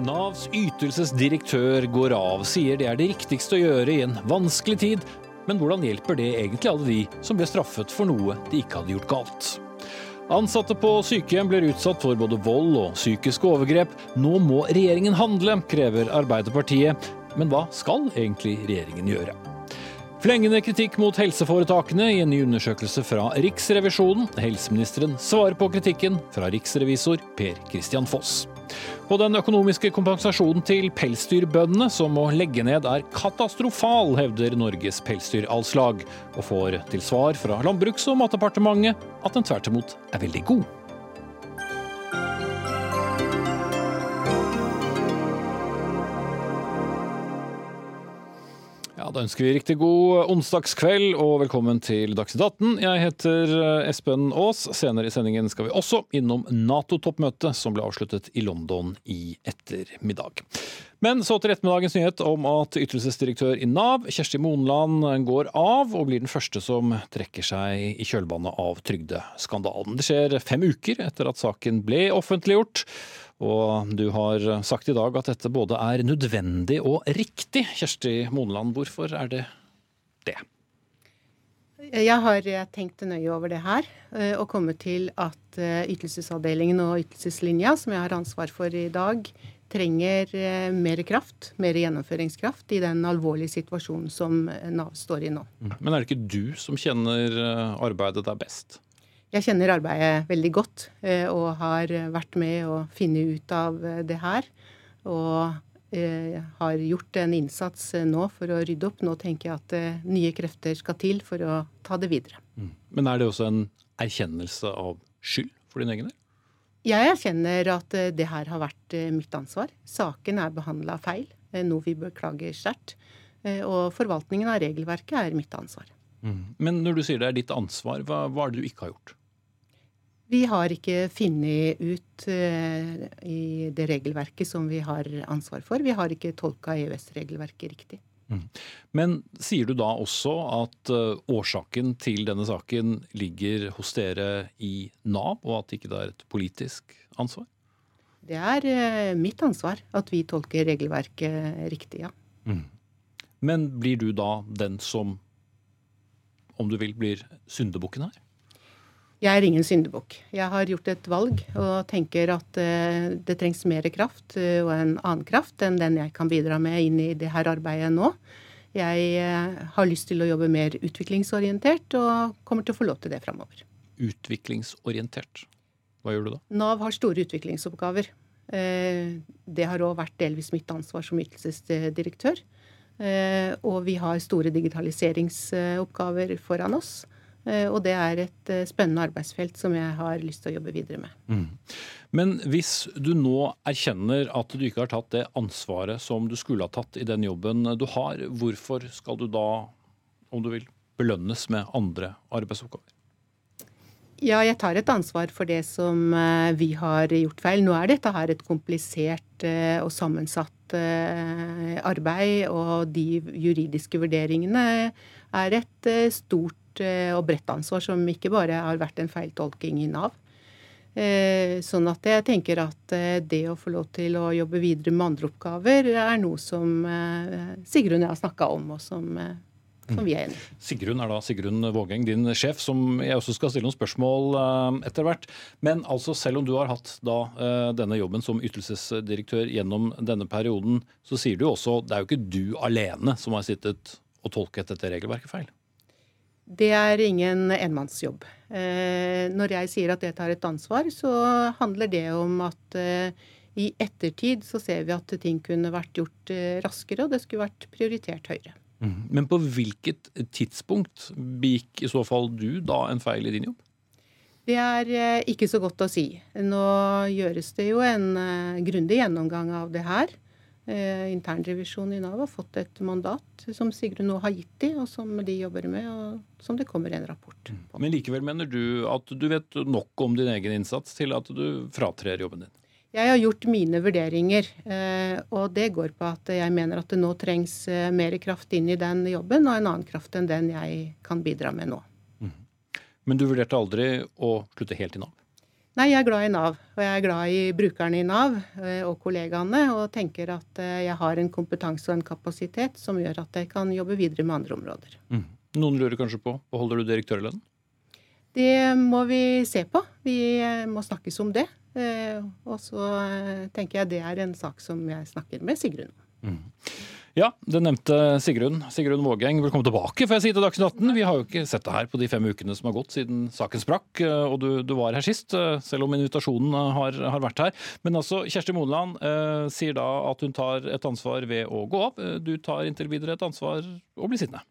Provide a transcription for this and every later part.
Navs ytelsesdirektør går av, sier det er det riktigste å gjøre i en vanskelig tid. Men hvordan hjelper det egentlig alle de som ble straffet for noe de ikke hadde gjort galt? Ansatte på sykehjem blir utsatt for både vold og psykiske overgrep. Nå må regjeringen handle, krever Arbeiderpartiet. Men hva skal egentlig regjeringen gjøre? Flengende kritikk mot helseforetakene i en ny undersøkelse fra Riksrevisjonen. Helseministeren svarer på kritikken fra riksrevisor Per Christian Foss. Og den økonomiske kompensasjonen til pelsdyrbøndene som må legge ned er katastrofal, hevder Norges Pelsdyralslag, og får til svar fra Landbruks- og matdepartementet at den tvert imot er veldig god. Da ønsker vi riktig god onsdagskveld og velkommen til Dagsnytt 18. Jeg heter eh, Espen Aas. Senere i sendingen skal vi også innom Nato-toppmøtet som ble avsluttet i London i ettermiddag. Men så til ettermiddagens nyhet om at ytelsesdirektør i Nav, Kjersti Monland, går av og blir den første som trekker seg i kjølvannet av trygdeskandalen. Det skjer fem uker etter at saken ble offentliggjort. Og du har sagt i dag at dette både er nødvendig og riktig. Kjersti Moneland, hvorfor er det det? Jeg har tenkt nøye over det her, eh, og kommet til at eh, ytelsesavdelingen og ytelseslinja, som jeg har ansvar for i dag, trenger eh, mer kraft, mer gjennomføringskraft, i den alvorlige situasjonen som Nav står i nå. Mm. Men er det ikke du som kjenner arbeidet der best? Jeg kjenner arbeidet veldig godt eh, og har vært med å finne ut av eh, det her. Og eh, har gjort en innsats nå for å rydde opp. Nå tenker jeg at nye krefter skal til for å ta det videre. Mm. Men er det også en erkjennelse av skyld for din egen del? Jeg erkjenner at det her har vært mitt ansvar. Saken er behandla feil, noe vi beklager sterkt. Og forvaltningen av regelverket er mitt ansvar. Mm. Men når du sier det er ditt ansvar, hva, hva er det du ikke har gjort? Vi har ikke funnet ut uh, i det regelverket som vi har ansvar for. Vi har ikke tolka EØS-regelverket riktig. Mm. Men sier du da også at uh, årsaken til denne saken ligger hos dere i Nav, og at ikke det er et politisk ansvar? Det er uh, mitt ansvar at vi tolker regelverket riktig, ja. Mm. Men blir du da den som, om du vil, blir syndebukken her? Jeg er ingen syndebukk. Jeg har gjort et valg og tenker at uh, det trengs mer kraft uh, og en annen kraft enn den jeg kan bidra med inn i det her arbeidet nå. Jeg uh, har lyst til å jobbe mer utviklingsorientert og kommer til å få lov til det framover. Utviklingsorientert. Hva gjør du da? Nav har store utviklingsoppgaver. Det har òg vært delvis mitt ansvar som ytelsesdirektør. Og vi har store digitaliseringsoppgaver foran oss. Eh, og det er et eh, spennende arbeidsfelt som jeg har lyst til å jobbe videre med. Mm. Men hvis du nå erkjenner at du ikke har tatt det ansvaret som du skulle ha tatt i den jobben du har, hvorfor skal du da, om du vil, belønnes med andre arbeidsoppgaver? Ja, jeg tar et ansvar for det som eh, vi har gjort feil. Nå er dette her et komplisert og sammensatt arbeid, og de juridiske vurderingene er et stort Eh, og bredt ansvar, som ikke bare har vært en feiltolking i Nav. Eh, sånn at jeg tenker at eh, det å få lov til å jobbe videre med andre oppgaver, er noe som Sigrun og jeg har snakka om, og som, som vi er enig i. Sigrun er da Sigrun Vågeng, din sjef, som jeg også skal stille noen spørsmål etter hvert. Men altså, selv om du har hatt da denne jobben som ytelsesdirektør gjennom denne perioden, så sier du også det er jo ikke du alene som har sittet og tolket dette regelverket feil? Det er ingen enmannsjobb. Eh, når jeg sier at jeg tar et ansvar, så handler det om at eh, i ettertid så ser vi at ting kunne vært gjort eh, raskere, og det skulle vært prioritert høyere. Mm. Men på hvilket tidspunkt begikk i så fall du da en feil i din jobb? Det er ikke så godt å si. Nå gjøres det jo en grundig gjennomgang av det her. Eh, internrevisjonen i Nav har fått et mandat som Sigrun nå har gitt dem, og som de jobber med, og som det kommer en rapport på. Mm. Men likevel mener du at du vet nok om din egen innsats til at du fratrer jobben din? Jeg har gjort mine vurderinger, eh, og det går på at jeg mener at det nå trengs eh, mer kraft inn i den jobben, og en annen kraft enn den jeg kan bidra med nå. Mm. Men du vurderte aldri å slutte helt i Nav? Nei, jeg er glad i Nav. Og jeg er glad i brukerne i Nav eh, og kollegaene. Og tenker at eh, jeg har en kompetanse og en kapasitet som gjør at jeg kan jobbe videre med andre områder. Mm. Noen lurer kanskje på beholder du direktørlønnen? Det må vi se på. Vi eh, må snakkes om det. Og så tenker jeg det er en sak som jeg snakker med Sigrun om. Mm. Ja, det nevnte Sigrun. Sigrun Vågeng, velkommen tilbake får jeg si til Dagsnytt 18. Vi har jo ikke sett deg her på de fem ukene som har gått siden saken sprakk, og du, du var her sist, selv om invitasjonen har, har vært her. Men altså, Kjersti Moneland eh, sier da at hun tar et ansvar ved å gå av. Du tar inntil videre et ansvar å bli sittende.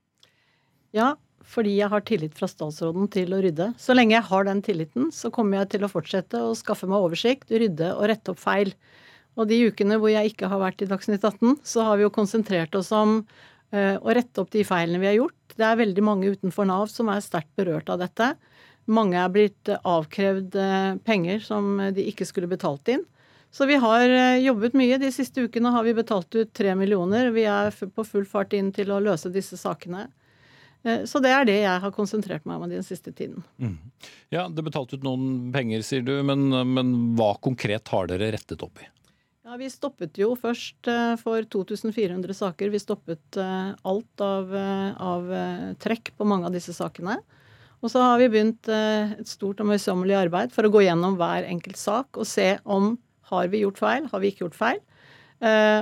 Ja, fordi jeg har tillit fra statsråden til å rydde. Så lenge jeg har den tilliten, så kommer jeg til å fortsette å skaffe meg oversikt, rydde og rette opp feil. Og de ukene hvor jeg ikke har vært i Dagsnytt 18, så har vi jo konsentrert oss om uh, å rette opp de feilene vi har gjort. Det er veldig mange utenfor Nav som er sterkt berørt av dette. Mange er blitt avkrevd uh, penger som de ikke skulle betalt inn. Så vi har jobbet mye. De siste ukene har vi betalt ut tre millioner. Vi er på full fart inn til å løse disse sakene. Så det er det jeg har konsentrert meg om den siste tiden. Mm. Ja, Det betalt ut noen penger, sier du, men, men hva konkret har dere rettet opp i? Ja, Vi stoppet jo først eh, for 2400 saker. Vi stoppet eh, alt av, eh, av trekk på mange av disse sakene. Og så har vi begynt et stort og møysommelig arbeid for å gå gjennom hver enkelt sak og se om har vi gjort feil, har vi ikke gjort feil.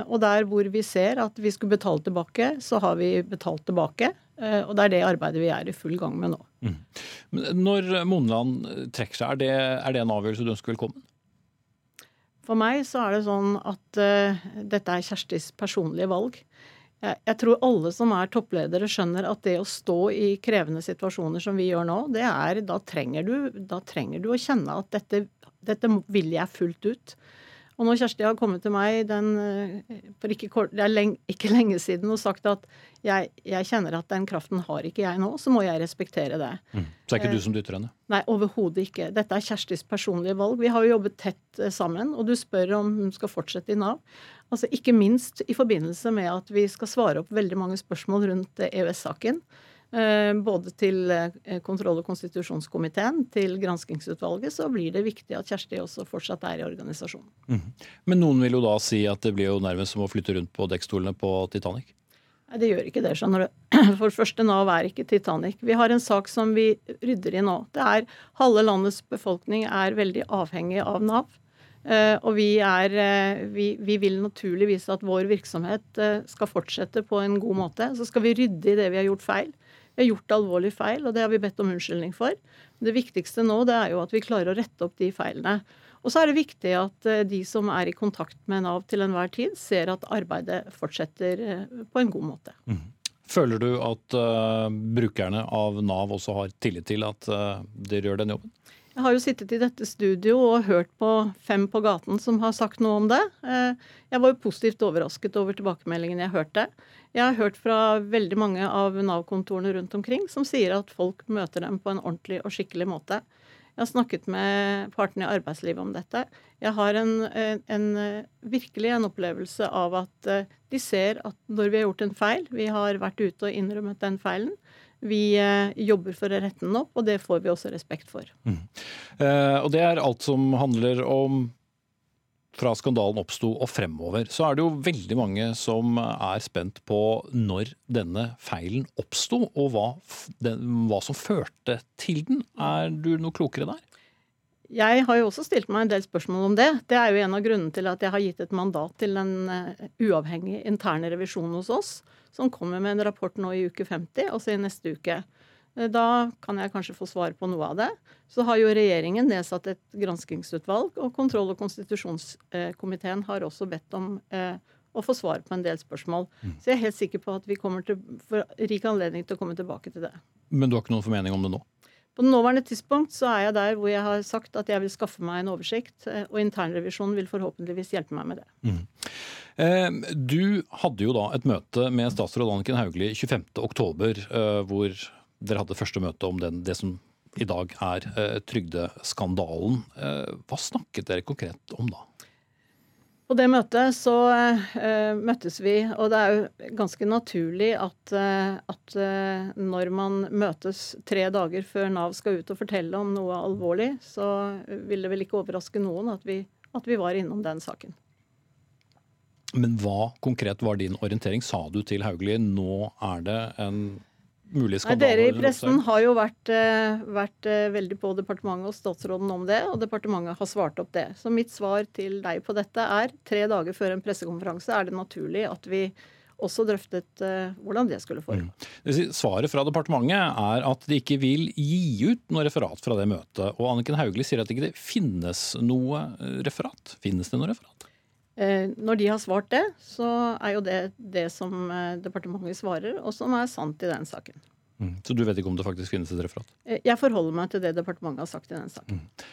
Og der hvor vi ser at vi skulle betale tilbake, så har vi betalt tilbake. Og det er det arbeidet vi er i full gang med nå. Mm. Når Monland trekker seg, er det, er det en avgjørelse du ønsker velkommen? For meg så er det sånn at uh, dette er Kjerstis personlige valg. Jeg, jeg, tror alle som er toppledere skjønner at det å stå i krevende situasjoner som vi gjør nå, det er Da trenger du, da trenger du å kjenne at dette, dette vil jeg fullt ut. Og når Kjersti har kommet til meg den, eh, for ikke, kort, det er lenge, ikke lenge siden og sagt at jeg, jeg, kjenner at den kraften har ikke jeg nå, så må jeg respektere det. Mm. Så er ikke du eh, som dytter henne? Nei, overhodet ikke. Dette er Kjerstis personlige valg. Vi har jo jobbet tett eh, sammen, og du spør om hun skal fortsette i Nav. Altså Ikke minst i forbindelse med at vi skal svare opp veldig mange spørsmål rundt EØS-saken. Eh, både til eh, kontroll- og konstitusjonskomiteen, til granskingsutvalget, så blir det viktig at Kjersti også fortsatt er i organisasjonen. Mm. Men noen vil jo da si at det blir jo nærmest som å flytte rundt på dekkstolene på Titanic? Nei, det gjør ikke det, skjønner du. For det første, Nav er ikke Titanic. Vi har en sak som vi rydder i nå. Det er Halve landets befolkning er veldig avhengig av Nav. Uh, og vi, er, vi, vi, vil naturligvis at vår virksomhet skal fortsette på en god måte. Så skal vi rydde i det vi har gjort feil. Vi har gjort alvorlig feil, og det har vi bedt om unnskyldning for. Det viktigste nå det er jo at vi klarer å rette opp de feilene. Og så er det viktig at eh, de som er i kontakt med Nav til enhver tid, ser at arbeidet fortsetter eh, på en god måte. Mm. Føler du at uh, brukerne av Nav også har tillit til at uh, dere gjør den jobben? Jeg har jo sittet i dette studio og hørt på fem på gaten som har sagt noe om det. Jeg var jo positivt overrasket over tilbakemeldingen jeg hørte. Jeg har hørt fra veldig mange av Nav-kontorene rundt omkring som sier at folk møter dem på en ordentlig og skikkelig måte. Jeg har snakket med partene i arbeidslivet om dette. Jeg har en, en, virkelig en opplevelse av at eh, de ser at når vi har gjort en feil, vi har vært ute og innrømmet den feilen, vi eh, jobber for å rette den opp, og det får vi også respekt for. Mm. Eh, og det er alt som handler om fra skandalen oppsto og fremover, så er det jo veldig mange som er spent på når denne feilen oppsto, og hva, den, hva, som førte til den. Er du noe klokere der? Jeg har jo også stilt meg en del spørsmål om det. Det er jo en av grunnene til at jeg har gitt et mandat til en eh, uavhengig interne revisjon hos oss, som kommer med en rapport nå i uke 50, altså i neste uke. Eh, da kan jeg kanskje få svar på noe av det. Så har jo regjeringen nedsatt et granskingsutvalg, og kontroll- og konstitusjonskomiteen har også bedt om eh, å få svar på en del spørsmål. Mm. Så jeg er helt sikker på at vi kommer til får rik anledning til å komme tilbake til det. Men du har ikke noen formening om det nå? På det nåværende tidspunkt så er jeg der hvor jeg har sagt at jeg vil skaffe meg en oversikt, eh, og internrevisjonen vil forhåpentligvis hjelpe meg med det. Mm. Eh, du hadde jo da et møte med statsråd Anniken Hauglie 25.10, eh, hvor dere hadde første møte om den, det som i dag er trygdeskandalen. Hva snakket dere konkret om da? På det møtet så uh, møttes vi, og det er jo ganske naturlig at, uh, at uh, når man møtes tre dager før Nav skal ut og fortelle om noe alvorlig, så vil det vel ikke overraske noen at vi, at vi var innom den saken. Men hva konkret var din orientering? Sa du til Hauglie nå er det en mulig skandaler. Nei, dere i pressen har jo vært, eh, vært, eh, veldig på departementet og statsråden om det, og departementet har svart opp det. Så mitt svar til deg på dette er tre dager før en pressekonferanse er det naturlig at vi også drøftet uh, hvordan det skulle foregå. Mm. Svaret fra departementet er at de ikke vil gi ut noe referat fra det møtet. Og Anniken Hauglie sier at det ikke finnes noe referat. Finnes det noe referat? Eh, når de har svart det, så er jo det det som eh, departementet svarer, og som er sant i den saken. Mm. Så du vet ikke om det faktisk finnes et referat? Eh, jeg forholder meg til det departementet har sagt i den saken. Mm.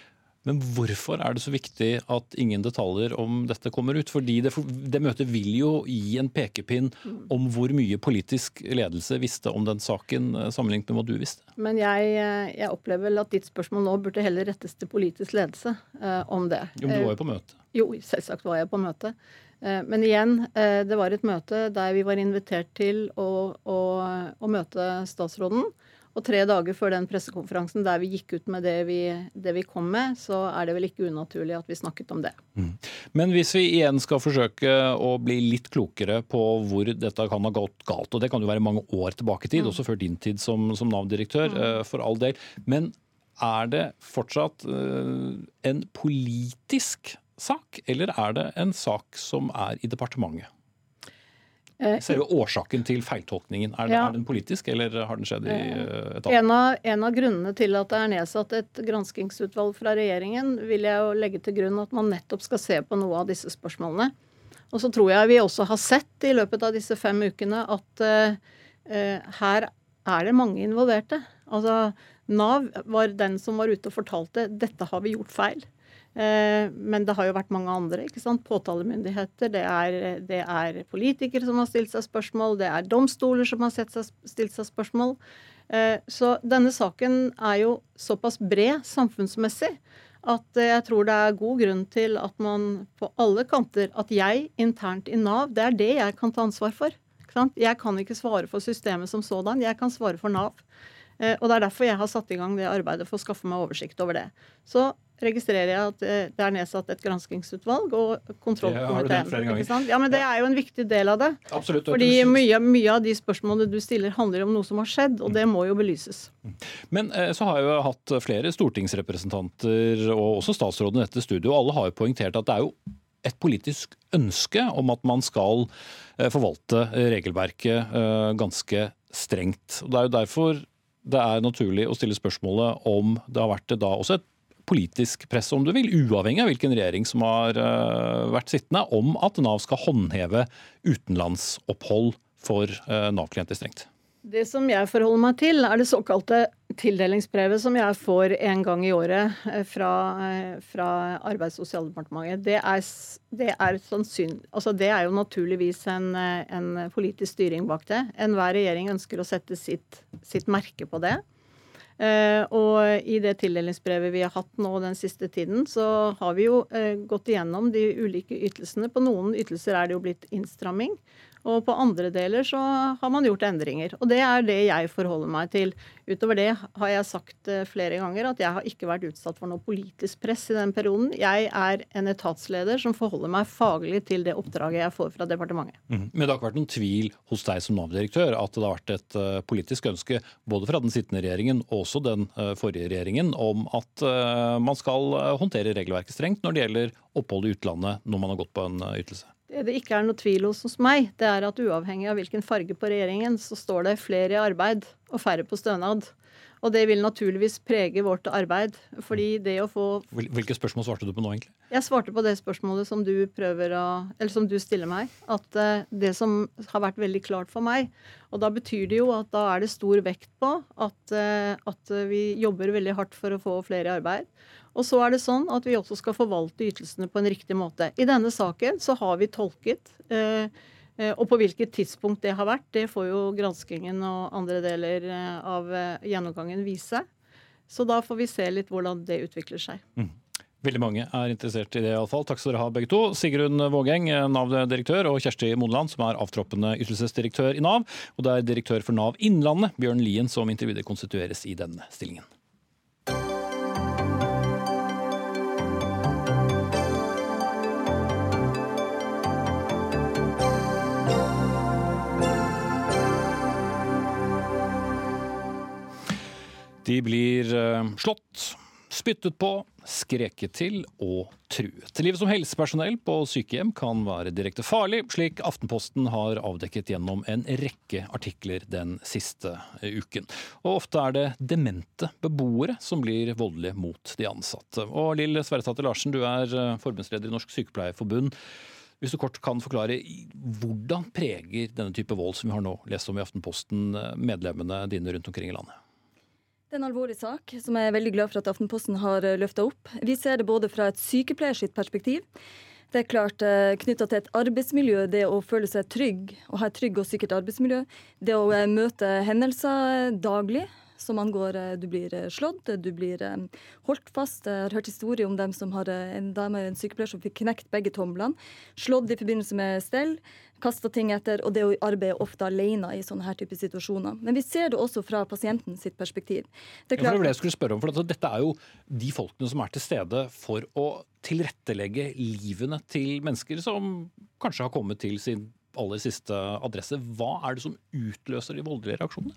Men hvorfor er det så viktig at ingen detaljer om dette kommer ut? Fordi det, det møtet vil jo gi en pekepinn om hvor mye politisk ledelse visste om den saken, eh, sammenlignet med hva du visste. Men jeg, eh, jeg opplever vel at ditt spørsmål nå burde heller rettes til politisk ledelse eh, om det. Jo, men du var jo på møte. Eh, jo, selvsagt var jeg på møte. Eh, men igjen, eh, det var et møte der vi var invitert til å, å, å møte statsråden. Og tre dager før den pressekonferansen der vi gikk ut med det vi, det vi, kom med, så er det vel ikke unaturlig at vi snakket om det. Mm. Men hvis vi igjen skal forsøke å bli litt klokere på hvor dette kan ha gått galt, og det kan jo være mange år tilbake i tid, mm. også før din tid som, som Nav-direktør, mm. uh, for all del. Men er det fortsatt uh, en politisk sak, eller er det en sak som er i departementet? Eh, Selve årsaken til feiltolkningen, er, ja. er, den politisk, eller har den skjedd i eh, etaten? En av, en av grunnene til at det er nedsatt et granskingsutvalg fra regjeringen, vil jeg jo legge til grunn at man nettopp skal se på noe av disse spørsmålene. Og så tror jeg vi også har sett i løpet av disse fem ukene at uh, her er det mange involverte. Altså, Nav var den som var ute og fortalte dette har vi gjort feil. Eh, men det har jo vært mange andre. ikke sant? Påtalemyndigheter, det er, det er, politikere som har stilt seg spørsmål, det er domstoler som har seg, stilt seg spørsmål. Eh, så denne saken er jo såpass bred samfunnsmessig at jeg tror det er god grunn til at man på alle kanter At jeg internt i Nav, det er det jeg kan ta ansvar for. Jeg kan ikke svare for systemet som sådan, jeg kan svare for Nav. Eh, og Det er derfor jeg har satt i gang det arbeidet for å skaffe meg oversikt over det. Så registrerer jeg at eh, det er nedsatt et granskingsutvalg og kontrollkomiteen. Ja, men Det er jo en viktig del av det. Absolutt. Fordi mye, mye, av de spørsmålene du stiller, handler om noe som har skjedd, og det må jo belyses. Men eh, så har jeg jo hatt flere stortingsrepresentanter og også statsråden i dette studio, og alle har jo poengtert at det er jo et politisk ønske om at man skal forvalte regelverket ganske strengt. Og Det er jo derfor det er naturlig å stille spørsmålet om det har vært da også et politisk press, om du vil, uavhengig av hvilken regjering som har uh, vært sittende, om at Nav skal håndheve utenlandsopphold for uh, Nav-klienter strengt. Det som jeg forholder meg til, er det såkalte tildelingsbrevet som jeg får en gang i året eh, fra, fra Arbeids- og sosialdepartementet. Det er, det, er altså det er, jo naturligvis en, en, politisk styring bak det. Enhver regjering ønsker å sette sitt, sitt merke på det. Og i det tildelingsbrevet vi har hatt nå den siste tiden, så har vi jo gått igjennom de ulike ytelsene. På noen ytelser er det jo blitt innstramming. Og på andre deler så har man gjort endringer. Og det er det jeg forholder meg til. Utover det har jeg sagt eh, flere ganger at jeg har ikke vært utsatt for noe politisk press i den perioden. Jeg er en etatsleder som forholder meg faglig til det oppdraget jeg får fra departementet. Mm. Men det har ikke vært noen tvil hos deg som Nav-direktør at det har vært et uh, politisk ønske både fra den sittende regjeringen og også den uh, forrige regjeringen om at man skal håndtere regelverket strengt når det gjelder opphold i utlandet når man har gått på en ytelse? Det ikke er noe tvil hos hos meg, det er at uavhengig av hvilken farge på regjeringen, så står det flere i arbeid og færre på stønad. Og det vil naturligvis prege vårt arbeid. fordi det å få... Hvilke spørsmål svarte du på nå, egentlig? Jeg svarte på det spørsmålet som du prøver å Eller som du stiller meg. At uh, det som har vært veldig klart for meg Og da betyr det jo at da er det stor vekt på at, uh, at vi jobber veldig hardt for å få flere i arbeid. Og så er det sånn at vi også skal forvalte ytelsene på en riktig måte. I denne saken så har vi tolket. Eh, eh, og på hvilket tidspunkt det har vært, det får jo granskingen og andre deler eh, av gjennomgangen vise. Så da får vi se litt hvordan det utvikler seg. Mm. Veldig mange er interessert i det, iallfall. Takk skal dere ha, begge to. Sigrun Vågeng, Nav-direktør, og Kjersti Moneland, som er avtroppende ytelsesdirektør i Nav. Og det er direktør for Nav Innlandet, Bjørn Lien, som intervjuet konstitueres i denne stillingen. De blir eh, slått, spyttet på, skreket til og truet. Livet som helsepersonell på sykehjem kan være direkte farlig, slik Aftenposten har avdekket gjennom en rekke artikler den siste eh, uken. Og ofte er det demente beboere som blir voldelige mot de ansatte. Og Lill Sverresdatter Larsen, du er eh, forbundsleder i Norsk Sykepleierforbund. Hvis du kort kan forklare, Hvordan preger denne type vold som vi har nå lest om i Aftenposten, medlemmene dine rundt omkring i landet? Det er en alvorlig sak som jeg er veldig glad for at Aftenposten har eh, løfta opp. Vi ser det både fra et sykepleiers perspektiv. Det er klart eh, knytta til et arbeidsmiljø, det å føle seg trygg og ha et trygg og sikkert arbeidsmiljø. Det å eh, møte hendelser daglig som angår du blir slått, du blir holdt fast. Jeg har hørt historier om dem som har en dame, en sykepleier som fikk knekt begge tomlene. Slått i forbindelse med stell kasta ting etter, og det å arbeide ofte alene i sånne her type situasjoner. Men vi ser det også fra pasienten sitt perspektiv. Det klart, ja, det jeg skulle spørre om, for Dette er jo de folkene som er til stede for å tilrettelegge livene til mennesker som kanskje har kommet til sin aller siste adresse. Hva er det som utløser de voldelige reaksjonene?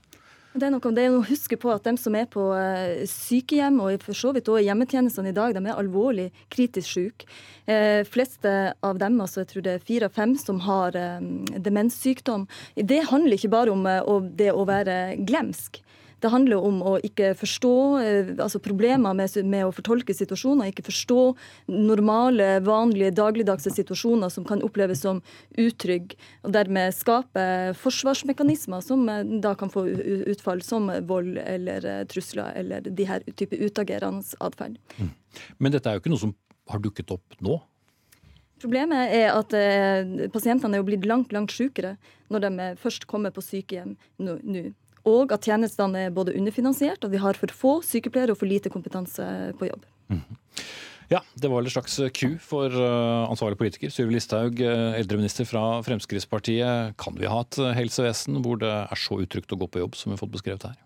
Det er noe det er å huske på at de som er på eh, sykehjem, og for så vidt også hjemmetjenestene i dag, de er alvorlig kritisk syke. Eh, fleste av dem, altså jeg tror det er fire av fem, som har eh, demenssykdom. Det handler ikke bare om eh, det å være glemsk. Det handler om å ikke forstå eh, altså problemer med, med, å fortolke situasjoner, ikke forstå normale, vanlige, dagligdagse situasjoner som kan oppleves som utrygge, og dermed skape forsvarsmekanismer som eh, da kan få utfall som vold eller eh, trusler eller de her type utagerende atferd. Mm. Men dette er jo ikke noe som har dukket opp nå? Problemet er at eh, pasientene er jo blitt langt langt sykere når de først kommer på sykehjem nå og at tjenestene er både underfinansiert, og vi har for få sykepleiere og for lite kompetanse på jobb. Mm. Ja, det var vel en slags ku for uh, ansvarlig politiker. Sylvi Listhaug, uh, eldreminister fra Fremskrittspartiet. Kan vi ha et uh, helsevesen hvor det er så utrygt å gå på jobb som vi har fått beskrevet her?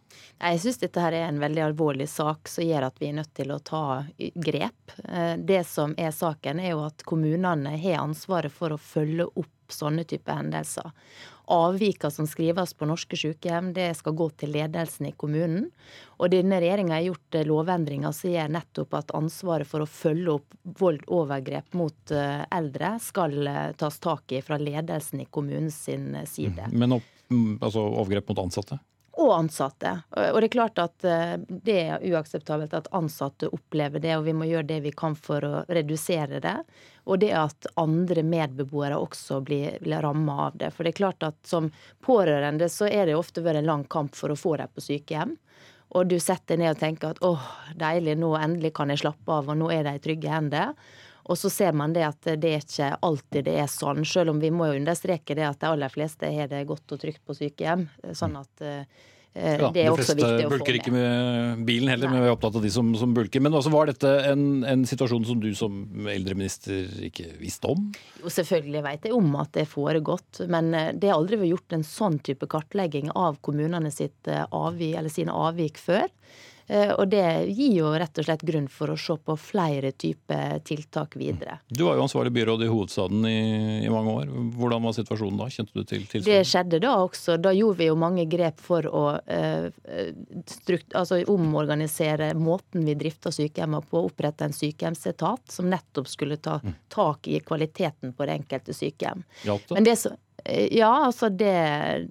Jeg syns dette her er en veldig alvorlig sak som gjør at vi er nødt til å ta grep. Det som er saken, er jo at kommunene har ansvaret for å følge opp sånne typer hendelser avvika som skrives på norske sykehjem, det skal gå til ledelsen i kommunen. Og denne regjeringa har gjort eh, lovendringer som gjør nettopp at ansvaret for å følge opp vold og overgrep mot eh, eldre skal eh, tas tak i fra ledelsen i kommunens side. Mm. Men opp, mm, altså overgrep mot ansatte? Og ansatte. Og det er klart at det er uakseptabelt at ansatte opplever det, og vi må gjøre det vi kan for å redusere det. Og det at andre medbeboere også blir, blir ramma av det. For det er klart at som pårørende så er det ofte vært en lang kamp for å få dem på sykehjem. Og du setter deg ned og tenker at åh, deilig, nå endelig kan jeg slappe av, og nå er de i trygge hender. Og så ser man det at det er ikke alltid det er sånn, selv om vi må jo understreke det at de aller fleste har det godt og trygt på sykehjem. Sånn at uh, Eh, ja, det er. De fleste bulker ikke med bilen heller, Nei. men vi er opptatt av de som, som bulker. Men også var dette en, en, situasjon som du som eldreminister ikke visste om? Jo, selvfølgelig vet jeg om at det er foregått, men eh, det har aldri vært gjort en sånn type kartlegging av kommunene sitt eh, avvik, eller sine avvik før. Eh, og det gir jo rett og slett grunn for å se på flere typer tiltak videre. Du var jo ansvarlig byråd i hovedstaden i, i, mange år. Hvordan var situasjonen da? Kjente du til tilstanden? Det skjedde da også. Da gjorde vi jo mange grep for å eh, strukt, altså omorganisere måten vi drifta sykehjemmene på. Opprette en sykehjemsetat som nettopp skulle ta mm. tak i kvaliteten på det enkelte sykehjem. Hjalp det? Eh, ja, altså det,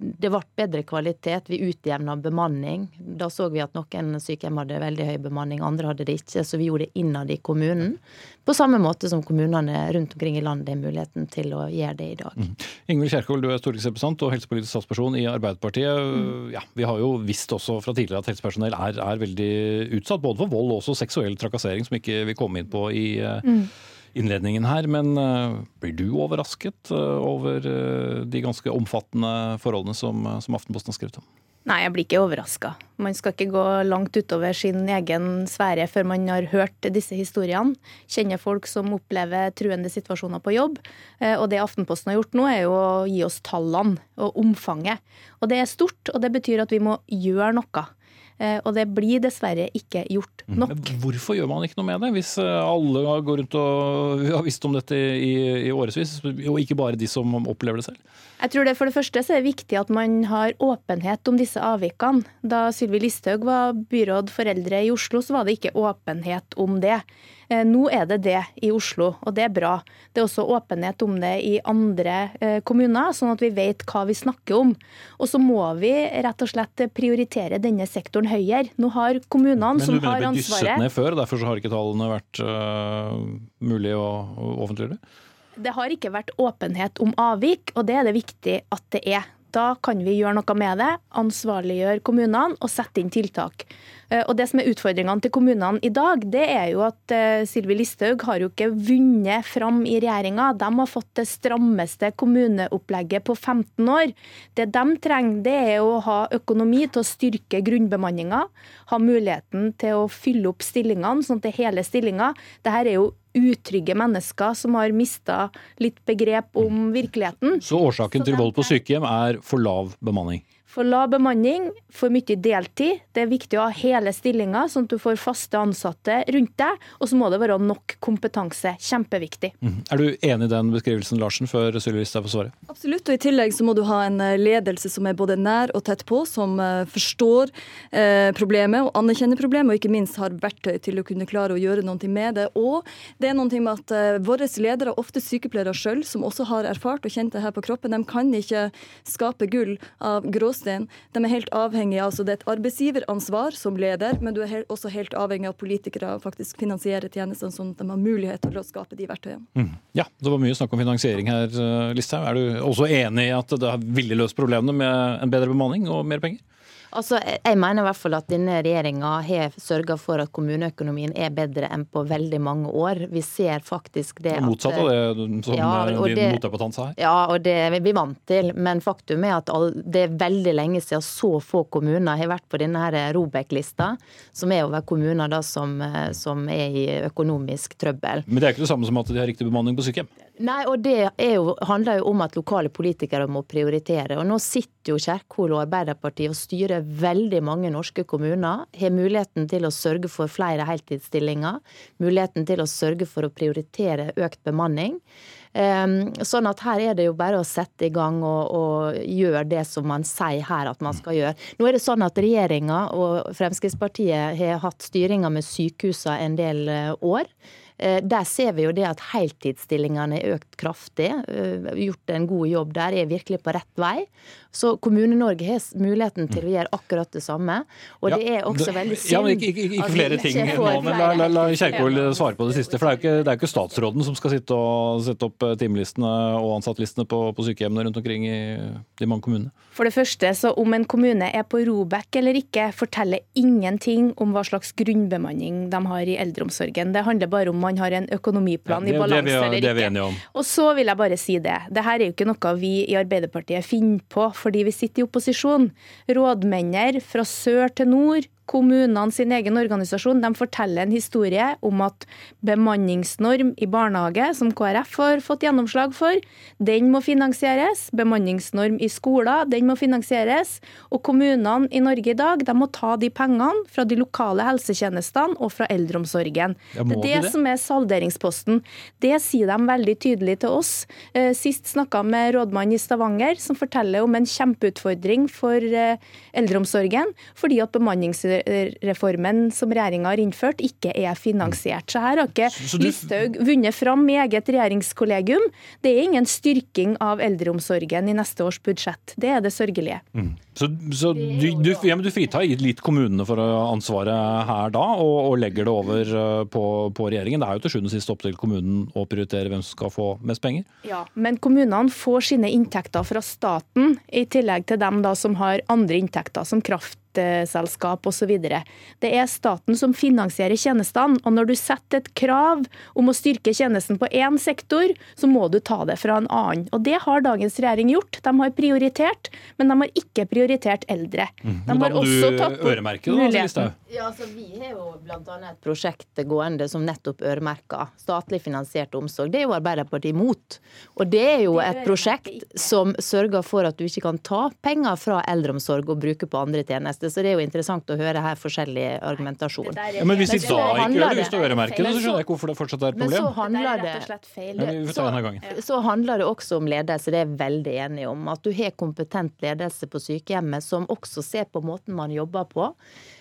det ble bedre kvalitet. Vi utjevna bemanning. Da så vi at noen sykehjem hadde veldig høy bemanning, andre hadde det ikke. Så vi gjorde det innad i kommunen. På samme måte som kommunene rundt omkring i landet har muligheten til å gjøre det i dag. Mm. Ingvild Kjerkol, du er stortingsrepresentant og helsepolitisk statsperson i Arbeiderpartiet. Mm. Ja, vi har jo visst også fra tidligere at helsepersonell er, er, veldig utsatt, både for vold og også seksuell trakassering, som ikke vi kom inn på i mm innledningen her. Men uh, blir du overrasket uh, over uh, de ganske omfattende forholdene som, som Aftenposten har skrevet om? Nei, jeg blir ikke overraska. Man skal ikke gå langt utover sin egen sfære før man har hørt disse historiene. Kjenner folk som opplever truende situasjoner på jobb. Eh, og det Aftenposten har gjort nå, er jo å gi oss tallene og omfanget. Og det er stort, og det betyr at vi må gjøre noe. Eh, og det blir dessverre ikke gjort Mhm. nok. Men hvorfor gjør man ikke noe med det, hvis eh, alle går rundt og har visst om dette i, i årevis, og ikke bare de som opplever det selv? Jeg tror det For det første så er det viktig at man har åpenhet om disse avvikene. Da Sylvi Listhaug var byråd for eldre i Oslo, så var det ikke åpenhet om det. Eh, Nå er det det i Oslo, og det er bra. Det er også åpenhet om det i andre eh, kommuner, sånn at vi vet hva vi snakker om. Og så må vi rett og slett prioritere denne sektoren høyere. Nå har kommunene Men som du mener har det ble dysset ned før, derfor så har ikke tallene vært uh, mulig å, å offentliggjøre? Det har ikke vært åpenhet om avvik, og det er det viktig at det er. Da kan vi gjøre noe med det, ansvarliggjøre kommunene og sette inn tiltak. Eh, Og Det som er utfordringene til kommunene i dag, det er jo at eh, Sylvi Listhaug har jo ikke vunnet fram i regjeringa. De har fått det strammeste kommuneopplegget på 15 år. Det de trenger, det er å ha økonomi til å styrke grunnbemanninga, ha muligheten til å fylle opp stillingene, sånn at det er hele stillinger. Dette er jo utrygge mennesker som har mista litt begrep om virkeligheten. Så årsaken til vold på sykehjem er for lav bemanning? For lav bemanning, for mye deltid. Det er viktig å ha hele stillinger, sånn at du får faste ansatte rundt deg. Og så må det være nok kompetanse. Kjempeviktig. Mhm. Er du enig i den beskrivelsen, Larsen, før Sylvi Listhaug får svare? Absolutt, og i tillegg så må du ha en eh, ledelse som er både nær og tett på, som eh, forstår eh, problemet og anerkjenner problemet, og ikke minst har verktøy til å kunne klare å gjøre noe med det. Og det er noe med at eh, våre ledere, ofte sykepleiere sjøl, som også har erfart og kjent det her på kroppen, de kan ikke skape gull av gråstein. De er helt avhengige. altså Det er et arbeidsgiveransvar som leder, men du er helt, også helt avhengig av politikere faktisk finansierer tjenestene, sånn at de har mulighet til å skape de verktøyene. Mm. Ja, det var mye snakk om finansiering her, øh, Listhaug. Er du også enig i at det ville løst problemene med en bedre bemanning og mer penger? Altså, jeg mener i hvert fall at denne regjeringa har sørga for at kommuneøkonomien er bedre enn på veldig mange år. Vi ser faktisk det at motsatt av det som Ja, din det- motdebattant sa her. Ja, og det er vi vant til. Men faktum er at all, det er veldig lenge siden så få kommuner har vært på denne her Robek-lista, som er over kommuner da som, eh, som er i økonomisk trøbbel. Men det er ikke det samme som at de har riktig bemanning på sykehjem? Nei, og det jo, handler jo om at lokale politikere må prioritere. Og nå sitter jo Kjerkol og Arbeiderpartiet og styrer veldig mange norske kommuner. Har muligheten til å sørge for flere heltidsstillinger. Muligheten til å sørge for å prioritere økt bemanning. Um, sånn at her er det jo bare å sette i gang og, og gjøre det som man sier her at man skal gjøre. Nå er det sånn at regjeringa og Fremskrittspartiet har hatt styringa med sykehusene en del eh, år. Eh, Der ser vi jo det at heltidsstillingene er økt kraftig. eh, Gjort en god jobb der, er virkelig på rett vei. Så Kommune-Norge har muligheten til å gjøre akkurat det samme. Og det er også veldig synd Ja, men ikke, ikke, ikke flere ting ikke nå, men la, la, la Kjerkol svare på det siste. For det er jo ikke, er ikke statsråden som skal sitte og sette opp eh, timelistene og ansattlistene på, på sykehjemmene rundt omkring i de mange kommunene. For det første, så om en kommune er på Robek eller ikke, forteller ingenting om hva slags grunnbemanning de har i eldreomsorgen. Det handler bare om man har en økonomiplan Ja, det- i balanse vi- eller det er vi ikke. enige om. Og så vil jeg bare si det. Det her er jo ikke noe vi i Arbeiderpartiet finner på fordi vi sitter i opposisjon. Rådmenner fra sør til nord, kommunene sin egen organisasjon, de forteller en historie om at bemanningsnorm i barnehage, som KrF har fått gjennomslag for, den må finansieres. Bemanningsnorm i skoler, den må finansieres. Og kommunene i Norge i dag, de må ta de pengene fra de lokale helsetjenestene og fra eldreomsorgen. Ja, det er det det? som er salderingsposten. Det sier de veldig tydelig til oss. Eh, Sist snakka med rådmannen i Stavanger, som forteller om en kjempeutfordring for eh, eldreomsorgen, fordi at bemanningsreformen som regjeringa har innført, ikke er finansiert. Så her har ikke du- Listhaug vunnet fram i eget regjeringskollegium. Det er ingen styrking av eldreomsorgen i neste års budsjett. Det er det sørgelige. Så, så du, du, ja, men du fritar litt kommunene for eh, ansvaret her da, og, og legger det over eh, på, på regjeringen. Det er jo til sjuende og sist opp til kommunen å prioritere hvem som skal få mest penger. Ja, Men kommunene får sine inntekter fra staten, i tillegg til dem da som har andre inntekter, som kraft nettselskap osv. Det er staten som finansierer tjenestene. og Når du setter et krav om å styrke tjenesten på én sektor, så må du ta det fra en annen. Og Det har dagens regjering gjort. De har prioritert, men de har ikke prioritert eldre. Mm. De har også tatt øremerke da, muligheten. Ja, altså Vi har jo bl.a. et prosjekt gående som nettopp øremerker statlig finansiert omsorg. Det er jo Arbeiderpartiet imot. Og det er jo et prosjekt som sørger for at du ikke kan ta penger fra eldreomsorg og bruke på andre tjenester. Så det er jo interessant å høre her forskjellig argumentasjon. Ja, men hvis de da ikke gjør det, hvis du øremerker det, så skjønner jeg ikke hvorfor det fortsatt er et problem. Men så handler Det det gangen. så handler det også om ledelse, det er jeg veldig enig om. At du har kompetent ledelse på sykehjemmet som også ser på måten man jobber på.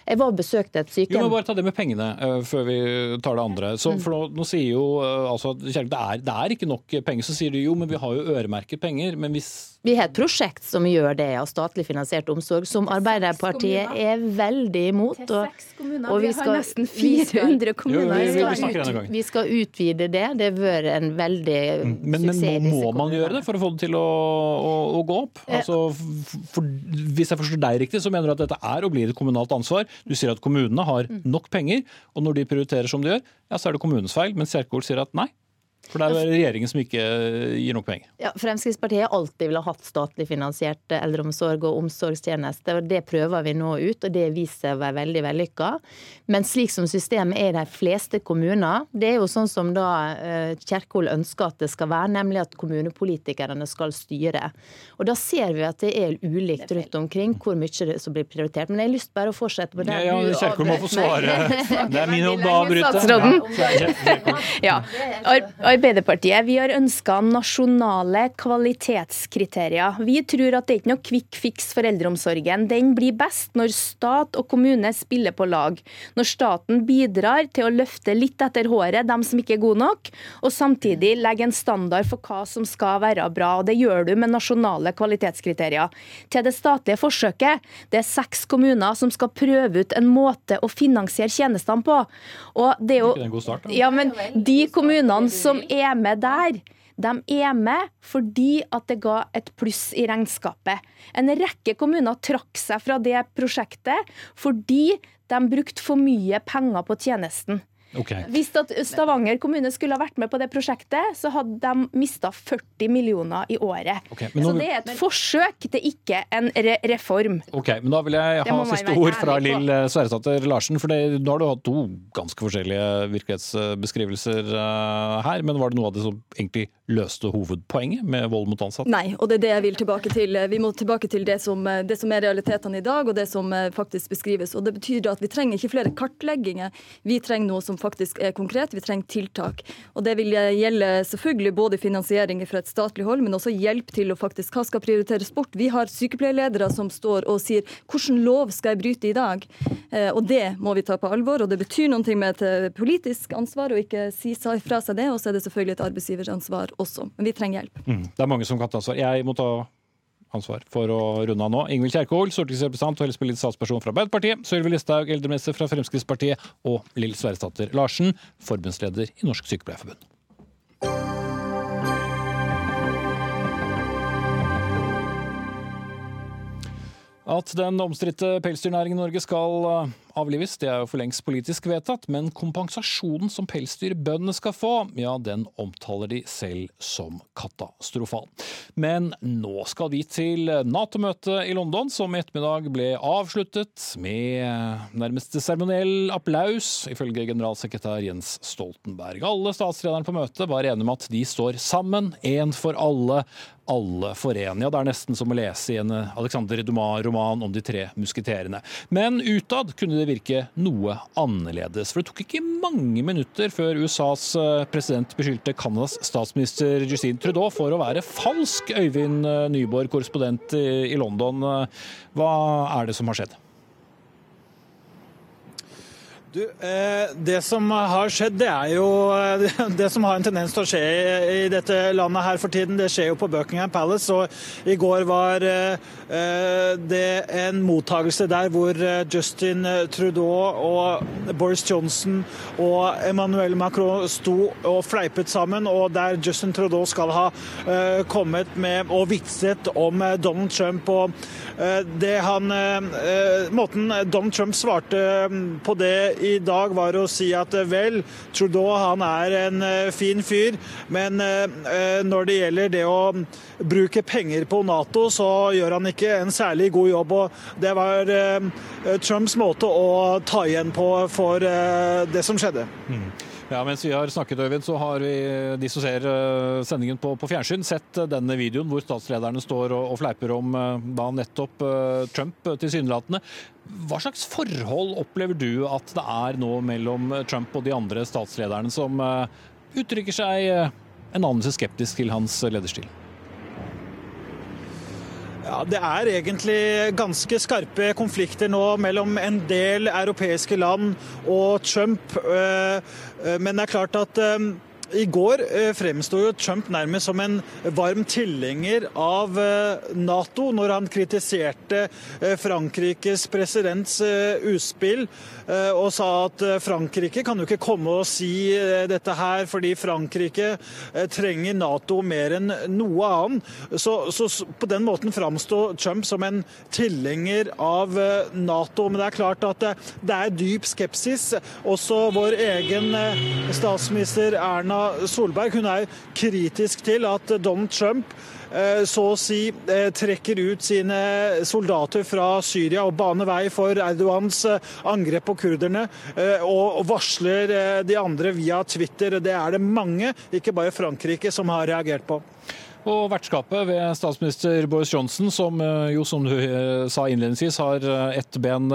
Jeg var og besøkte et Jo, sykehjem men Bare ta det med pengene uh, før vi tar det andre. Så, for nå, nå sier jo uh, altså, Kjell, det, er, det er ikke nok penger. Så sier du jo, men vi har jo øremerket penger. Men hvis Vi har et prosjekt som gjør det, av statlig finansiert omsorg, som Arbeiderpartiet er veldig imot. Til Og, seks kommuner. og vi, vi har nesten 400 kommuner. vi- vi- vi denne gangen. vi skal utvide det. Det har vært en veldig men, men suksess i må, disse må man gjøre det for å få det til å, å, å gå opp? Altså, for, hvis jeg forstår deg riktig, så mener du at dette er og blir et kommunalt ansvar. Du sier at kommunene har nok penger, og når de prioriterer som de gjør, ja, så er det kommunens feil. Men Kjerkol sier at nei. For det er regjeringen som ikke gir nok penger. Ja, Fremskrittspartiet har alltid ha hatt statlig finansiert eldreomsorg og omsorgstjenester. og Det prøver vi nå ut, og det viser seg å være veldig vellykka. Men slik som systemet er i de fleste kommuner, det er jo sånn som da eh, Kjerkol ønsker at det skal være, nemlig at kommunepolitikerne skal styre. Og Da ser vi at det er ulikt rundt omkring hvor mye det som blir prioritert. Men jeg har lyst bare å fortsette på det Ja, ja, Kjerkol må få svare. Det er min jobb å avbryte. Ja, er Arbeiderpartiet vi har ønska nasjonale kvalitetskriterier. Vi tror at det er ikke noe quick fix for eldreomsorgen. Den blir best når stat og kommune spiller på lag. Når staten bidrar til å løfte litt etter håret dem som ikke er gode nok, og samtidig legge en standard for hva som skal være bra. og Det gjør du med nasjonale kvalitetskriterier. Til det statlige forsøket, det er seks kommuner som skal prøve ut en måte å finansiere tjenestene på. Og det er jo ja, men de kommunene som er med der, de er med fordi at det ga et pluss i regnskapet. En rekke kommuner trakk seg fra det prosjektet fordi de brukte for mye penger på tjenesten. Ok. Hvis at Stavanger kommune skulle ha vært med på det prosjektet, så hadde de mista 40 millioner i året. Okay, men nå- Så det er et forsøk, det er ikke en re reform. Ok, men Da vil jeg ha siste ord fra. Lill Sverresdatter Larsen. For det, nå har du hatt to ganske forskjellige virkelighetsbeskrivelser eh, her. Men var det noe av det som egentlig løste hovedpoenget med vold mot ansatte? Nei, og det er det jeg vil tilbake til. Vi må tilbake til det som, det som er realitetene i dag, og det som eh, faktisk beskrives. Og Det betyr at vi trenger ikke flere kartlegginger, vi trenger noe som faktisk er konkret. Vi trenger tiltak. Og Det vil gjelde selvfølgelig både finansiering fra et statlig hold, men også hjelp til å faktisk hva skal prioriteres bort. Vi har sykepleierledere som står og sier hvilken lov skal jeg bryte i dag? Eh, Og det må vi ta på alvor. Og det betyr noe med et eh, politisk ansvar å ikke si fra seg det. Og så er det selvfølgelig et arbeidsgiveransvar også. Men vi trenger hjelp. Mm, det er mange som kan ta ansvar. Jeg må ta ansvar for å runde av nå. Ingvild Kjerkol, stortingsrepresentant og helsepolitisk statsperson fra Arbeiderpartiet. Sylvi Listhaug, eldreminister fra Fremskrittspartiet. Og Lill Sverresdatter Larsen, forbundsleder i Norsk Sykepleierforbund. At den omstridte pelsdyrnæringen i Norge skal avlives, det er jo for lengst politisk vedtatt, men kompensasjonen som pelsdyrbøndene skal få, ja, den omtaler de selv som katastrofal. Men nå skal vi til Nato-møtet i London, som i ettermiddag ble avsluttet med nærmest seremoniell applaus, ifølge generalsekretær Jens Stoltenberg. Alle statslederne på møtet var enige om at de står sammen, én for alle, alle for. Ja, det er nesten som å lese i en Alexander Dumas-roman om de tre musketerene. Men utad kunne det virke noe annerledes. For det tok ikke mange minutter før USAs eh, president beskyldte Canadas statsminister Justine Trudeau for å være falsk. Øyvind eh, Nyborg, korrespondent i i London. Eh, Hva er det som har skjedd? Du, eh, Det som har skjedd, det er jo eh, det som har en tendens til å skje i dette landet her for tiden. Det skjer jo på Buckingham Palace. og I går var eh, det en mottagelse der hvor Justin Trudeau og Boris Johnson og Emmanuel Macron sto og fleipet sammen, og der Justin Trudeau skal ha kommet med og vitset om Donald Trump. og det han, Måten Donald Trump svarte på det i dag, var å si at eh, vel, Trudeau han er en eh, fin fyr, men eh, når det gjelder det å bruke penger på Nato, så gjør han ikke en særlig god jobb. og Det var Trumps måte å ta igjen på for det som skjedde. Mm. Ja, Mens vi har snakket, Øyvind, så har vi, de som ser eh, sendingen på, på fjernsyn, sett eh, denne videoen hvor statslederne står og, og fleiper om eh, da nettopp Trump tilsynelatende. Hva slags forhold opplever du at det er nå mellom Trump og de andre statslederne som uttrykker seg en anelse skeptisk til hans lederstil? Ja, Det er egentlig ganske skarpe konflikter nå mellom en del europeiske land og Trump. Eh, eh, men det er klart at eh, i går fremsto Trump nærmest som en varm tilhenger av Nato, når han kritiserte Frankrikes presidents utspill og sa at Frankrike kan jo ikke komme og si dette her, fordi Frankrike trenger Nato mer enn noe annet. Så, så på den måten framsto Trump som en tilhenger av Nato. Men det er klart at det er dyp skepsis. Også vår egen statsminister Erna Solberg hun er kritisk til at Donald Trump eh, så å si eh, trekker ut sine soldater fra Syria og baner vei for Erdogans eh, angrep på kurderne, og varsler de andre via Twitter. Det er det mange, ikke bare Frankrike, som har reagert på. Og vertskapet ved statsminister Boris Johnson, som eh, jo som du eh, sa innledningsvis har eh, ett ben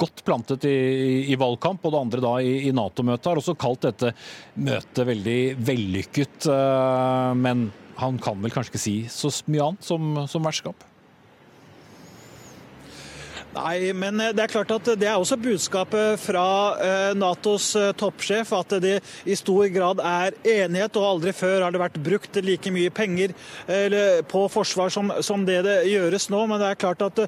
godt plantet i, i, valgkamp, og det andre da i, i Nato-møtet, har også kalt dette møtet veldig vellykket. Men han kan vel kanskje ikke si så mye annet som, som vertskap? Nei, men eh, det er klart at det er også budskapet fra eh, Natos eh, toppsjef, at det i stor grad er enighet. og Aldri før har det vært brukt like mye penger på forsvar som, som det det gjøres nå. Men det er klart at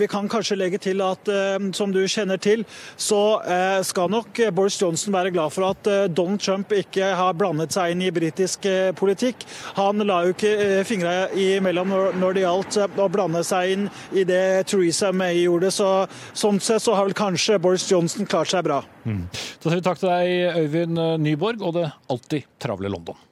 vi kan kanskje legge til at som du kjenner til, så skal nok Boris Johnson være glad for at Donald Trump ikke har blandet seg inn i britisk politikk. Han la jo ikke fingra imellom når det gjaldt å blande seg inn i det Theresa May gjorde gjorde. Så, sånn sett så har vel kanskje Boris Johnson klart seg bra. Mm. Da sier vi takk til deg, Øyvind Nyborg, og det alltid travle London.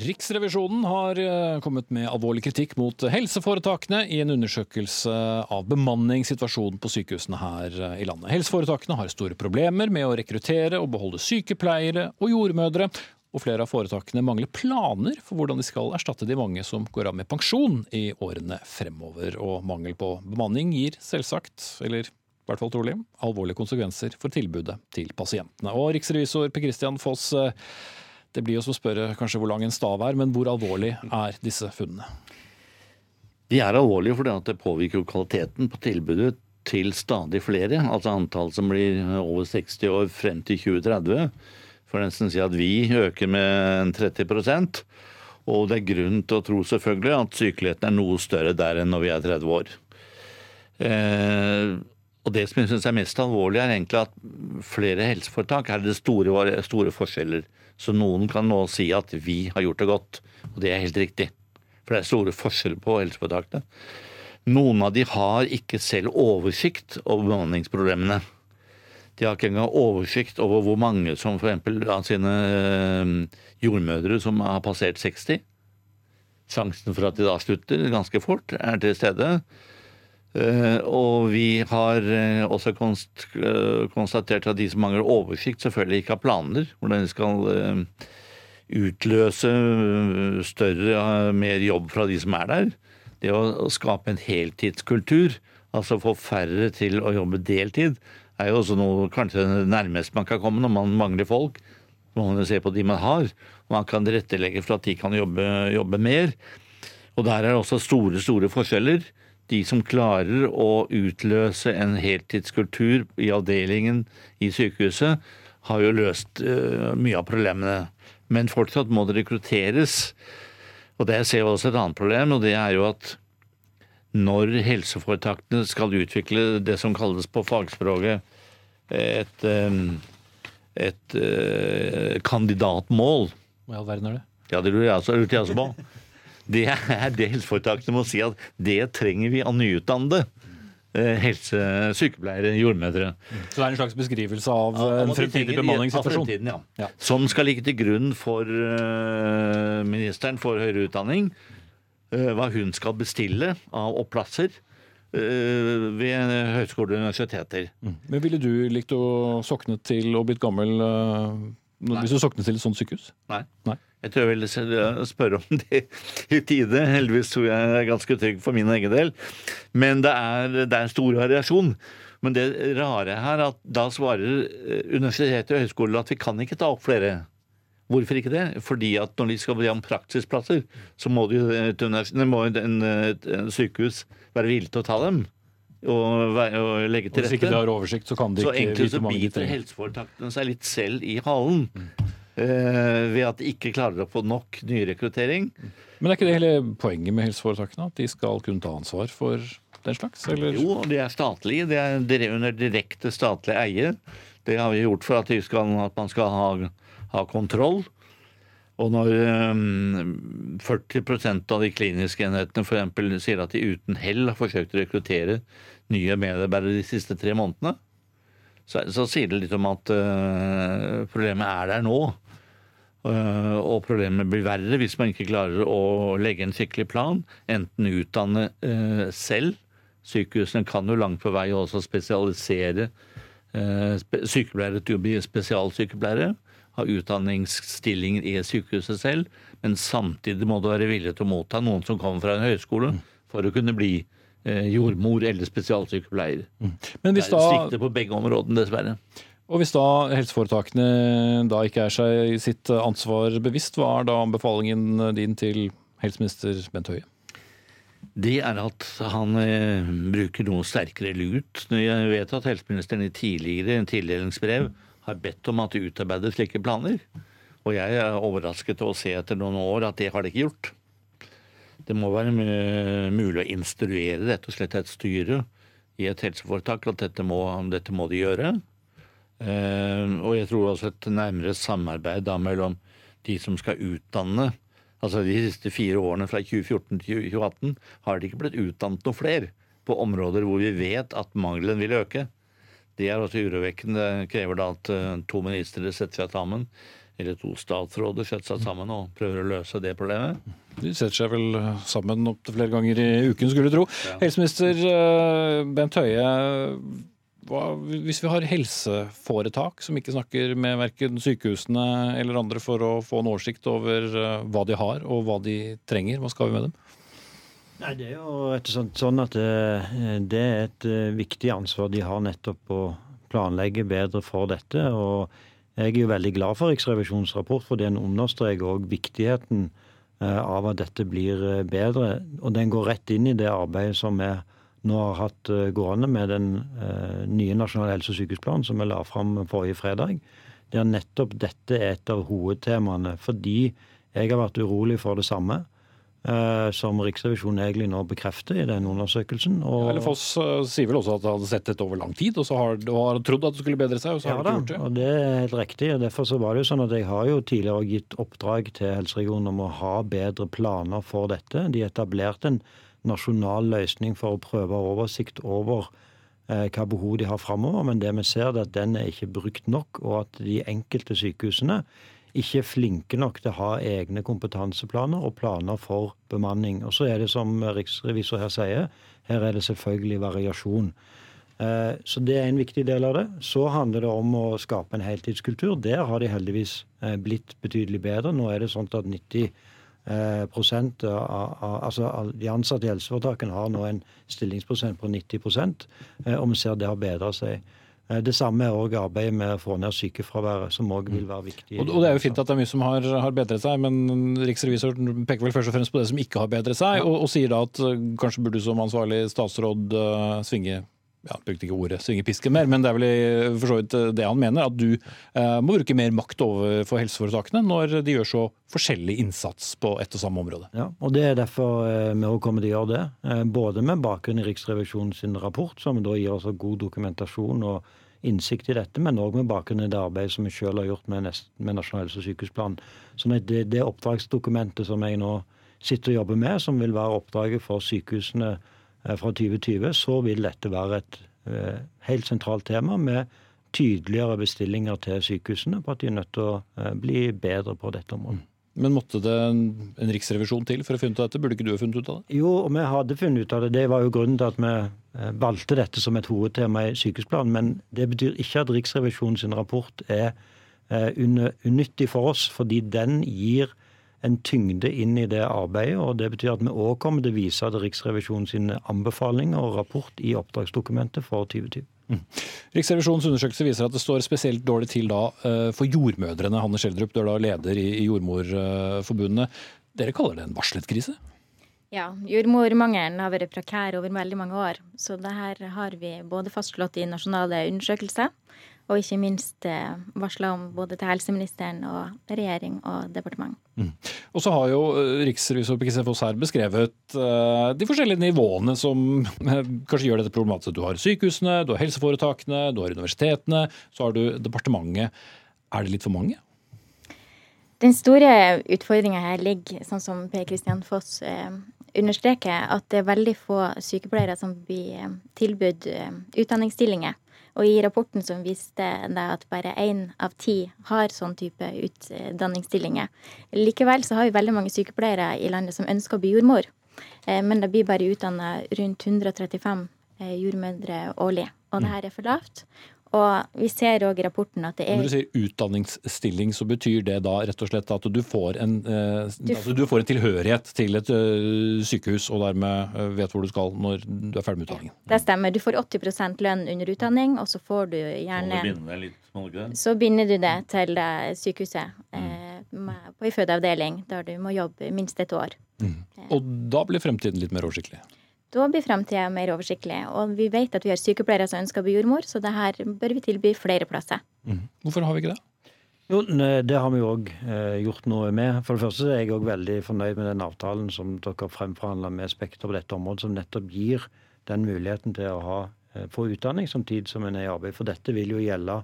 Riksrevisjonen har eh, kommet med alvorlig kritikk mot helseforetakene i en undersøkelse av bemanningssituasjonen på sykehusene her eh, i landet. Helseforetakene har store problemer med å rekruttere og beholde sykepleiere og jordmødre, og flere av foretakene mangler planer for hvordan de skal erstatte de mange som går av med pensjon i årene fremover. Og mangel på bemanning gir selvsagt, eller i hvert fall trolig, alvorlige konsekvenser for tilbudet til pasientene. Og riksrevisor Per Christian Foss, eh, det blir jo som å spørre kanskje hvor lang en stav er, men hvor alvorlig er disse funnene? De er alvorlige fordi det påvirker kvaliteten på tilbudet til stadig flere. Altså antall som blir over 60 år frem til 2030 får nesten si at vi øker med 30% og det er grunn til å tro selvfølgelig at sykeligheten er noe større der enn når vi er 30 år. Eh, og Det som jeg synes er mest alvorlig, er egentlig at flere helseforetak er det store, store forskjeller. Så noen kan nå si at vi har gjort det godt, og det er helt riktig. For det er store forskjeller på helseforetakene. Noen av de har ikke selv oversikt over bemanningsproblemene. De har ikke engang oversikt over hvor mange som f.eks. av sine eh, jordmødre som har passert 60. Sjansen for at de da slutter ganske fort, er til stede. Eh, og vi har eh, også konstatert at de som mangler oversikt, selvfølgelig ikke har planer. Hvordan de skal utløse større, mer jobb fra de som er der. Det å skape en heltidskultur, altså få færre til å jobbe deltid, er jo også noe kanskje nærmest man kan komme når man mangler folk. Så må man se på de man har, man kan tilrettelegge for at de kan jobbe, jobbe mer. Og der er det også store, store forskjeller. De som klarer å utløse en heltidskultur i avdelingen i sykehuset, har jo løst uh, mye av problemene. Men fortsatt må det rekrutteres. Og der ser vi også et annet problem, og det er jo at når helseforetakene skal utvikle det som kalles på fagspråket et, et uh, kandidatmål Hva i all verden er det? Ja, det lurer jeg også, på. Det er det helseforetakene må si at det trenger vi av nyutdannede. Eh, helse, sykepleiere, jordmødre. Så det er en slags beskrivelse av en fremtidig bemanningssituasjon? Ja. ja. Som skal ligge til grunn for ministeren for høyere utdanning. Uh, hva hun skal bestille av opplasser uh, ved høyskoler og universiteter. Mm. Men ville du likt å sokne til og blitt gammel hvis du soknet til et sånt sykehus? Nei. Nei. Jeg tror jeg ville spørre om det i tide. Heldigvis tror jeg jeg er ganske trygg for min egen del. Men det er, det er stor variasjon. Men det rare her er at da svarer universitetet og høyskolen at vi kan ikke ta opp flere. Hvorfor ikke det? Fordi at når de skal be om praksisplasser, så må, de, må en, en sykehus være villig til å ta dem. Og, og legge til rette. Hvis ikke de har oversikt, så kan de så ikke egentlig så biter helseforetakene seg litt selv i halen. Mm. Uh, ved at de ikke klarer å få nok nyrekruttering. Men er ikke det hele poenget med helseforetakene? At de skal kunne ta ansvar for den slags? Eller? Jo, de er statlige. De er under direkte statlig eie. Det har vi gjort for at, skal, at man skal ha, ha, kontroll. Og når um, 40% av de kliniske enhetene f.eks. sier at de uten hell har forsøkt å rekruttere nye medarbeidere de siste tre månedene, så, så sier det litt om at uh, problemet er der nå. Uh, og problemet blir verre hvis man ikke klarer å legge en skikkelig plan. Enten utdanne uh, selv. Sykehusene kan jo langt på vei også spesialisere spe sykepleiere til å bli spesialsykepleiere. Ha utdanningsstillinger i sykehuset selv. Men samtidig må du være villig til å motta noen som kommer fra en høyskole, for å kunne bli Eh, jordmor eller spesialsykepleier. Mm. Men hvis da, det svikter på begge områdene, dessverre. Og Hvis da helseforetakene da ikke er seg sitt ansvar bevisst, hva er da anbefalingen din til helseminister Bent Høie? Det er at han eh, bruker noe sterkere lut. Jeg vet at helseministeren i tidligere tildelingsbrev har bedt om at det utarbeides slike planer. Og jeg er overrasket over å se etter noen år at det har de ikke gjort. Det må være mulig å instruere rett og slett et styre i et helseforetak at dette må, dette må de gjøre. Eh, og jeg tror også et nærmere samarbeid da mellom de som skal utdanne Altså De siste fire årene fra 2014 til 2018 har det ikke blitt utdannet noe flere på områder hvor vi vet at mangelen vil øke. Det er også urovekkende. Det krever da at eh, to ministre setter seg sammen eller to statsråder setter seg sammen og prøver å løse det problemet? De setter seg vel sammen opptil flere ganger i uken, skulle du tro. Ja. Helseminister eh, Bent Høie, hva, hvis vi har helseforetak som ikke snakker med verken sykehusene eller andre for å få en oversikt over eh, hva de har og hva de trenger, hva skal vi med dem? Nei, Det er jo et sånt, sånn at det, eh, det er et viktig ansvar de har nettopp å planlegge bedre for dette. og jeg er jo veldig glad for Riksrevisjonens rapport, for den understreker også viktigheten eh, av at dette blir eh, bedre. Og den går rett inn i det arbeidet som vi nå har hatt eh, gående med den nye nasjonale helse- og sykehusplanen som vi la fram forrige fredag. Der nettopp dette er et av hovedtemaene. Fordi jeg har vært urolig for det samme. Uh, som Riksrevisjonen egentlig nå bekrefter i den undersøkelsen. Og... Ja, Foss uh, sier vel også at det hadde sett dette over lang tid, og så har, og har trodd at det skulle bedre seg, og så ja, har det ikke gjort det. Og det er helt riktig. og Derfor så var det jo sånn at jeg har jo tidligere gitt oppdrag til helseregionen om å ha bedre planer for dette. De etablerte en nasjonal løsning for å prøve oversikt over eh, hva behov de har framover, men det vi ser er at den er ikke brukt nok, og at de enkelte sykehusene ikke er flinke nok til å ha egne kompetanseplaner og planer for bemanning. Og så er det som riksrevisor her sier, her er det selvfølgelig variasjon. Eh, så det er en viktig del av det. Så handler det om å skape en heltidskultur. Der har de heldigvis eh, blitt betydelig bedre. Nå er det sånn at 90 eh, prosent av, altså De ansatte i helseforetakene har nå en stillingsprosent på 90 og vi ser det har bedra seg. Eh, det samme er også arbeidet med å få ned sykefraværet, som òg vil være viktig. Og, det er jo fint at det er mye som har, har bedret seg, men riksrevisor peker vel først og fremst på det som ikke har bedret seg, og, og sier da at uh, kanskje burde du som ansvarlig statsråd uh, svinge ja, brukte ikke ordet svingepiske mer, men det er vel for så vidt det han mener. At du eh, må bruke mer makt overfor helseforetakene når de gjør så forskjellig innsats på ett og samme område. Ja, og Det er derfor eh, vi også kommer til å gjøre det. Eh, både med bakgrunn i Riksrevisjonens rapport, som da gir oss god dokumentasjon og innsikt i dette, men òg med bakgrunn i det arbeidet som vi selv har gjort med, med Nasjonal helse- og sykehusplan. Sånn at det, det oppdragsdokumentet som jeg nå sitter og jobber med, som vil være oppdraget for sykehusene eh, fra 2020, så vil dette være et eh, helt sentralt tema med tydeligere bestillinger til sykehusene på at de er nødt til å eh, bli bedre på dette området. Men måtte det en, riksrevisjon til for å finne ut av dette? Burde ikke du ha funnet ut av det? Jo, vi hadde funnet ut av det. Det var jo grunnen til at vi eh, valgte dette som et hovedtema i sykehusplanen. Men det betyr ikke at Riksrevisjonens rapport er eh, unyttig for oss, fordi den gir en tyngde inn i det arbeidet. og Det betyr at vi òg kommer til å vise til Riksrevisjonens anbefalinger og rapport i oppdragsdokumentet for 2020. Mm. Riksrevisjonens undersøkelse viser at det står spesielt dårlig til da eh, for jordmødrene. Hanne Schjelderup, du er da leder i Jordmorforbundet. Dere kaller det en varslet krise? Ja, jordmormangelen har vært prekær over veldig mange år. Så det her har vi både fastslått i nasjonale undersøkelser, og ikke minst eh, varsla om både til helseministeren og regjering og departement. Mm. Og så har jo eh, riksrevisor Pikese Foss her beskrevet uh, de forskjellige nivåene som kanskje gjør dette problematisk. Du har sykehusene, du har helseforetakene, du har universitetene, så har du departementet. Er det litt for mange? Den store utfordringa her ligger, sånn som Per Kristian Foss eh, understreker, at det er veldig få sykepleiere som blir tilbudt utdanningsstillinger. Og i rapporten som viste det at bare én av ti har sånn type utdanningsstillinger. Likevel så har vi veldig mange sykepleiere i landet som ønsker å bli jordmor. Eh, men det blir bare utdanna rundt 135 eh, jordmødre årlig. Og det her er for lavt. Og vi ser òg i rapporten at det er Når du sier utdanningsstilling, så betyr det da rett og slett at du får en, eh, du, altså du får en tilhørighet til et uh, sykehus, og dermed uh, vet hvor du skal når du er ferdig med utdanningen? Det stemmer. Du får 80% lønn under utdanning, og så får du gjerne litt, Så binder du det til sykehuset eh, på en fødeavdeling, der du må jobbe minst et år. Mm. Og da blir fremtiden litt mer oversiktlig? Da blir framtida mer oversiktlig. Og vi vet at vi har sykepleiere som ønsker å bli jordmor, så det her bør vi tilby flere plasser. Mm. Hvorfor har vi ikke det? Jo, Det har vi òg eh, gjort noe med. For det første er jeg òg veldig fornøyd med den avtalen som dere fremforhandla med Spekter på dette området, som nettopp gir den muligheten til å ha, eh, få utdanning samtidig som en er i arbeid. For dette vil jo gjelde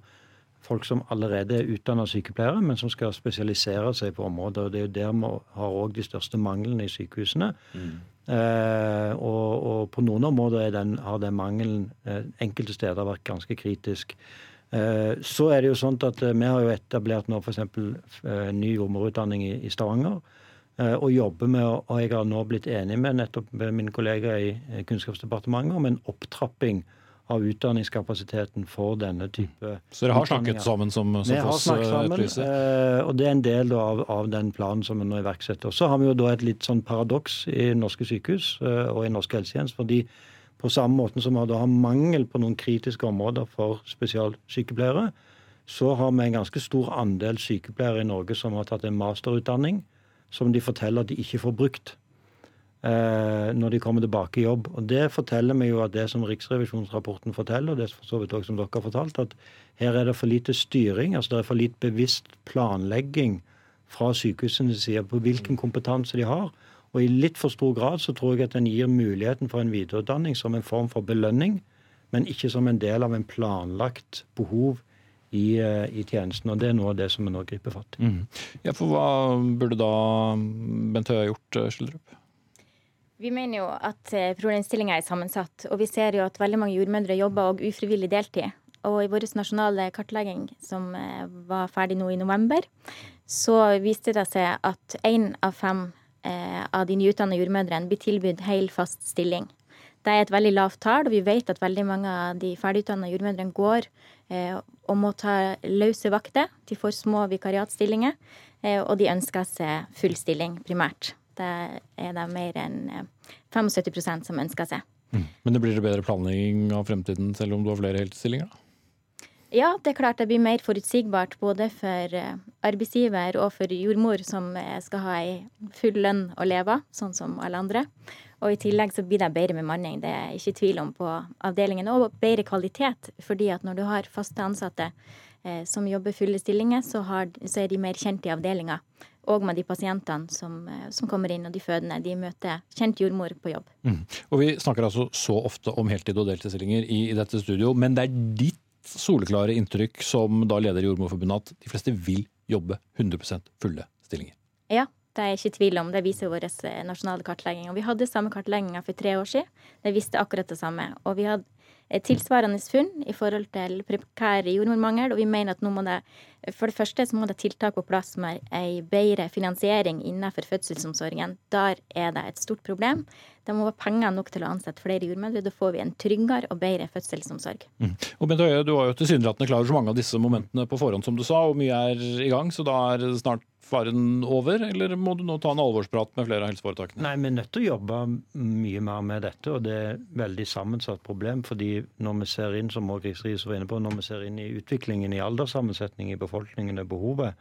folk som allerede er utdanna sykepleiere, men som skal spesialisere seg på området. og Det er jo der vi har òg de største manglene i sykehusene. Mm. Eh, og, og, på noen områder den, har den mangelen eh, enkelte steder vært ganske kritisk. Eh, så er det jo sånn at vi har jo etablert nå f.eks. Eh, ny jordmorutdanning i, i Stavanger. Og jobber med, og jeg har nå blitt enig med nettopp med mine kollegaer i Kunnskapsdepartementet om en opptrapping av utdanningskapasiteten for denne type Så dere har snakket sammen, som, som Vi har snakket eh, sammen, eh, og det er en del av, av den planen som vi nå iverksetter. Så har vi jo da et litt sånn paradoks i norske sykehus eh, og i norsk helsetjeneste. fordi på samme måte som vi da har mangel på noen kritiske områder for spesialsykepleiere, så har vi en ganske stor andel sykepleiere i Norge som har tatt en masterutdanning, som de forteller at de ikke får brukt når de kommer tilbake i jobb. Og Det forteller meg jo at det som Riksrevisjonsrapporten forteller, og det for så vidt også som dere har fortalt, at her er det for lite styring. altså Det er for lite bevisst planlegging fra sykehusenes side på hvilken kompetanse de har. Og i litt for stor grad så tror jeg at den gir muligheten for en videreutdanning som en form for belønning, men ikke som en del av en planlagt behov i, eh, i tjenesten. Og det er noe av det som vi nå griper fatt i. Mm. Ja, for hva burde da Bent Høie ha gjort, eh, Skildrup? Vi mener jo at eh, problemstillinga er sammensatt, og vi ser jo at veldig mange jordmødre jobber og ufrivillig deltid. Og i vår nasjonale kartlegging, som eh, var ferdig nå i november, så viste det seg at én av fem eh, av de nyutdannede jordmødrene blir tilbudt hel, fast stilling. Det er et veldig lavt tall, og vi vet at veldig mange av de ferdigutdannede jordmødrene går og må ta løse vakter. De får små vikariatstillinger, og de ønsker seg full stilling primært. Det er det mer enn 75 eh, som ønsker seg. Mm. Men det blir det bedre planlegging av fremtiden selv om du har flere heltidsstillinger? Ja, det er klart det blir mer forutsigbart både for eh, arbeidsgiver og for jordmor, som eh, skal ha ei full lønn å leve av, sånn som alle andre. Og i tillegg så blir det bedre bemanning, det er ikke tvil om på avdelingen. Og bedre kvalitet, fordi at når du har faste ansatte eh, som jobber fulle stillinger, så, har, så, er de mer kjent i avdelinga. Og med de pasientene som, eh, som, kommer inn, og de fødende. De møter kjent jordmor på jobb. Mm. Og Vi snakker altså så ofte om heltid og deltidsstillinger i, i dette studio, men det er ditt soleklare inntrykk som da leder i Jordmorforbundet at de fleste vil jobbe 100% fulle stillinger? Ja, det er jeg ikke i tvil om. Det viser vår eh, nasjonale kartlegging. Og vi hadde samme kartlegginga for tre år siden. Det viste akkurat det samme. Og vi hadde tilsvarende funn i forhold til prekær jordmormangel, og vi mener at nå må det for det første så må det tiltak på plass med ei bedre finansiering innenfor fødselsomsorgen. Der er det et stort problem. Det må være penger nok til å ansette flere jordmødre. Da får vi en tryggere og bedre fødselsomsorg. Mm. Og Bent Høie, du var jo tilsynelatende klar over så mange av disse momentene på forhånd, som du sa, og mye er i gang. Så da er det snart faren over, eller må du nå ta en alvorsprat med flere av helseforetakene? Nei, Vi er nødt til å jobbe mye mer med dette, og det er et veldig sammensatt problem. fordi når vi ser inn som var inne på, når vi ser inn i utviklingen i alderssammensetning i befolkningen og behovet,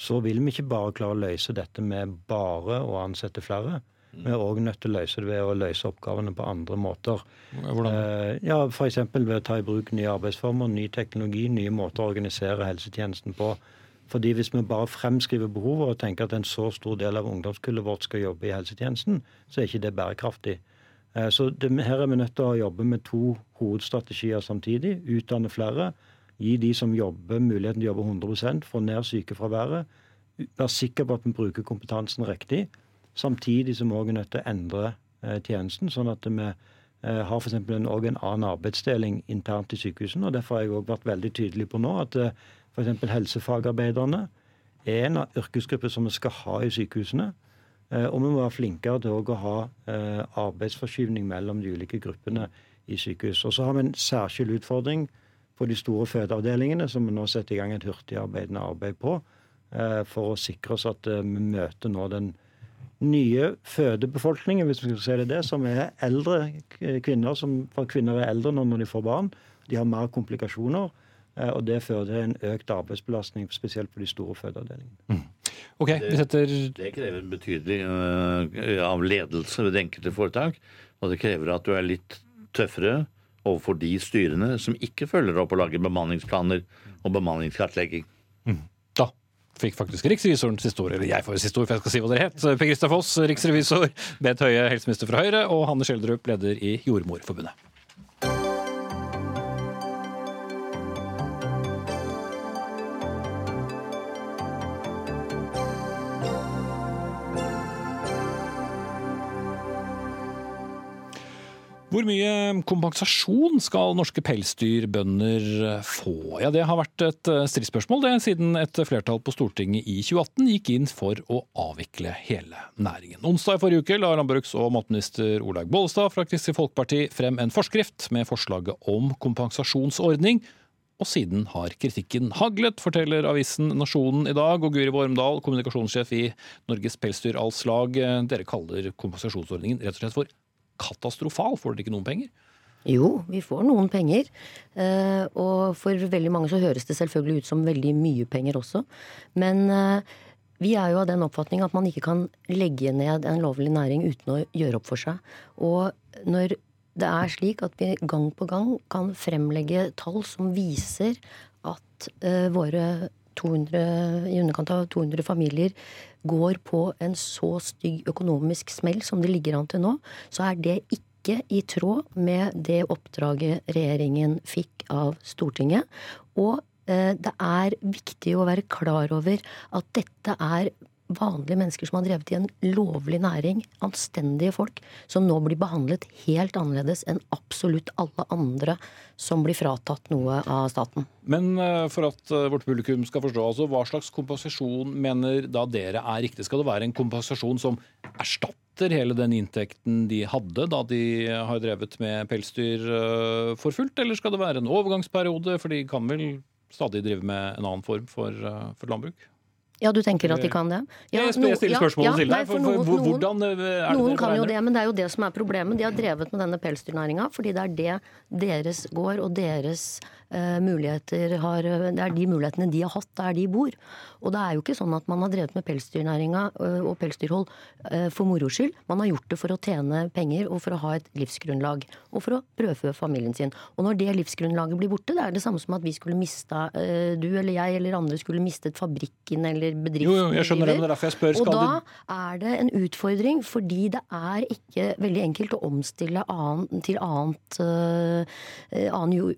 så vil vi ikke bare klare å løse dette med bare å ansette flere. Vi er òg nødt til å løse det ved å løse oppgavene på andre måter. Hvordan? Eh, ja, F.eks. ved å ta i bruk nye arbeidsformer, ny teknologi, nye måter å organisere helsetjenesten på. Fordi Hvis vi bare fremskriver behovet og tenker at en så stor del av ungdomskullet vårt skal jobbe i helsetjenesten, så er ikke det bærekraftig. Eh, så det, Her er vi nødt til å jobbe med to hovedstrategier samtidig. Utdanne flere. Gi de som jobber, muligheten til å jobbe 100% få ned sykefraværet. Være sikker på at vi bruker kompetansen riktig. Samtidig som vi også er nødt til å endre eh, tjenesten, sånn at vi eh, har f.eks. En, en annen arbeidsdeling internt i sykehusene. og Derfor har jeg også vært veldig tydelig på nå at F.eks. helsefagarbeiderne er en av yrkesgrupper som vi skal ha i sykehusene. Eh, og vi må være flinkere til å ha eh, arbeidsforskyvning mellom de ulike gruppene i sykehus. Og så har vi en særskilt utfordring på de store fødeavdelingene, som vi nå setter i gang et hurtigarbeidende arbeid på, eh, for å sikre oss at vi møter nå den nye fødebefolkningen, hvis vi skal si det, det som er eldre kvinner. Som, for kvinner er eldre nå når de får barn. De har mer komplikasjoner. Eh, og Det fører til en økt arbeidsbelastning, spesielt på de store fødeavdelingene. Mm. Okay, setter... det, krever krever betydelig uh, av ledelse ved det enkelte foretak. Og det krever at du er litt tøffere overfor de styrene som ikke følger opp og lager bemanningsplaner og bemanningskartlegging. Mm. Da fikk faktisk riksrevisoren siste ord, eller jeg får siste ord, for jeg skal si hva dere het. Per Christer Foss, riksrevisor, Bent Høie, helseminister fra Høyre, og Hanne Schjelderup, leder i Jordmorforbundet. Hvor mye kompensasjon skal norske pelsdyrbønder få? Ja, Det har vært et eh, stridsspørsmål det, siden et flertall på Stortinget i 2018 gikk inn for å avvikle hele næringen. Onsdag i forrige uke la landbruks- og matminister Olaug Bollestad fra Kristelig Folkeparti frem en forskrift med forslaget om kompensasjonsordning. Og siden har kritikken haglet, forteller avisen Nasjonen i dag. Og Guri Vormdal, kommunikasjonssjef i Norges Pelsdyralslag, dere kaller kompensasjonsordningen rett og slett for katastrofal? Får dere ikke noen penger? Jo, vi får noen penger. Eh, og for veldig mange så høres det selvfølgelig ut som veldig mye penger også. Men eh, vi er jo av den oppfatning at man ikke kan legge ned en lovlig næring uten å gjøre opp for seg. Og når det er slik at vi gang på gang kan fremlegge tall som viser at uh, våre 200, i underkant av 200 familier går på en så stygg økonomisk smell som det ligger an til nå, så er det ikke i tråd med det oppdraget regjeringen fikk av Stortinget. Og eh, det er viktig å være klar over at dette er vanlige mennesker som har drevet i en lovlig næring, anstendige folk, som nå blir behandlet helt annerledes enn absolutt alle andre som blir fratatt noe av staten. Men eh, for at eh, vårt publikum skal forstå, altså, hva slags kompensasjon mener da dere er riktig? Skal det være en kompensasjon som erstatter hele den inntekten de hadde da de har drevet med pelsdyr eh, for fullt, eller skal det være en overgangsperiode, for de kan vel stadig drive med en annen form for, for landbruk? Ja, du tenker at de kan det? Ja, jeg stiller spørsmålet til deg. for for, for, hvordan er det Noen kan jo det, men det er jo det som er problemet. De har drevet med denne pelsdyrnæringa fordi det er det deres gård og deres eh, muligheter har Det er de mulighetene de har hatt der de bor. Og det er jo ikke sånn at man har drevet med pelsdyrnæringa eh, og pelsdyrhold eh, for moro skyld. Man har gjort det for å tjene penger og for å ha et livsgrunnlag. Og for å brødfø familien sin. Og når det livsgrunnlaget blir borte, det er det samme som at vi skulle mista eh, Du eller jeg eller andre skulle mistet fabrikken eller bedriften. Jo, jo, jeg skjønner det, men det er derfor jeg spør. Og da er det en utfordring, fordi det er ikke veldig enkelt å omstille annen, til annet, annen jo-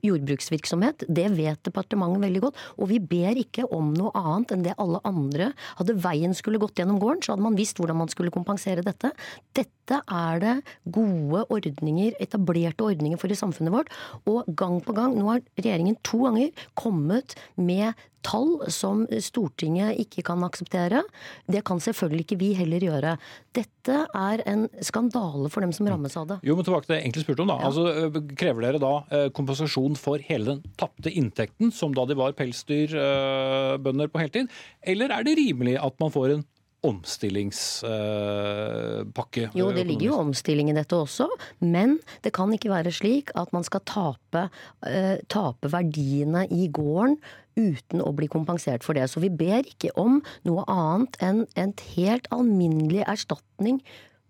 jordbruksvirksomhet. Det vet departementet veldig godt. Og vi ber ikke om noe annet enn det alle andre. Hadde veien skulle gått gjennom gården, så hadde man visst hvordan man skulle kompensere dette. Dette er det gode ordninger, etablerte ordninger for i samfunnet vårt. Og gang på gang, nå har regjeringen to ganger kommet med tall som Stortinget ikke kan akseptere. Det kan selvfølgelig ikke vi heller gjøre. Dette er en skandale for dem som rammes av det. Jo, men tilbake til det jeg egentlig spurte om. da. Altså, øh, Krever dere da øh, kompensasjon for hele den tapte inntekten, som da de var pelsdyrbønder på heltid? Eller er det rimelig at man får en omstillingspakke? Jo, det ligger jo omstilling i dette også, men det kan ikke være slik at man skal tape, eh, tape verdiene i gården uten å bli kompensert for det. Så vi ber ikke om noe annet enn en helt alminnelig erstatning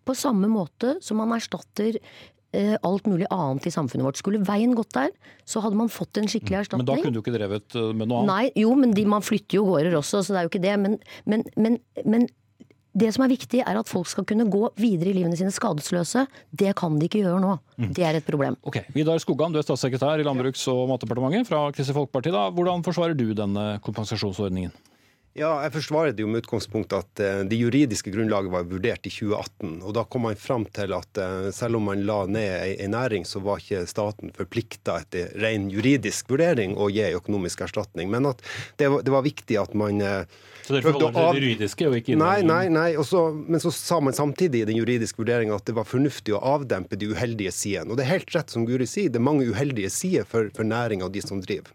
på samme måte som man erstatter alt mulig annet i samfunnet vårt. Skulle veien gått der, så hadde man fått en skikkelig Men da kunne du ikke drevet øh, med noe annet? Nei, jo, men de, man flytter jo gårder også, så det er jo ikke det. Men, men, men, men det som er viktig, er at folk skal kunne gå videre i livene sine skadesløse. Det kan de ikke gjøre nå. Det er et problem. Ok, Vidar Skogan, du er statssekretær i Landbruks- og matdepartementet fra Kristelig Folkeparti. da. Hvordan forsvarer du denne kompensasjonsordningen? Ja, jeg forsvarer det jo med utgangspunkt at eh, det juridiske grunnlaget var vurdert i 2018. og Da kom man fram til at eh, selv om man la ned ei næring, så var ikke staten forplikta etter ren juridisk vurdering å gi økonomisk erstatning. Men at det var, det var viktig at man eh, Så dere forholder dere til det juridiske og ikke Nei, nei, nei. Også, men så sa man samtidig i den juridiske vurderinga at det var fornuftig å avdempe de uheldige sidene. Og det er helt rett som Guri sier, det er mange uheldige sider for, for næringa og de som driver.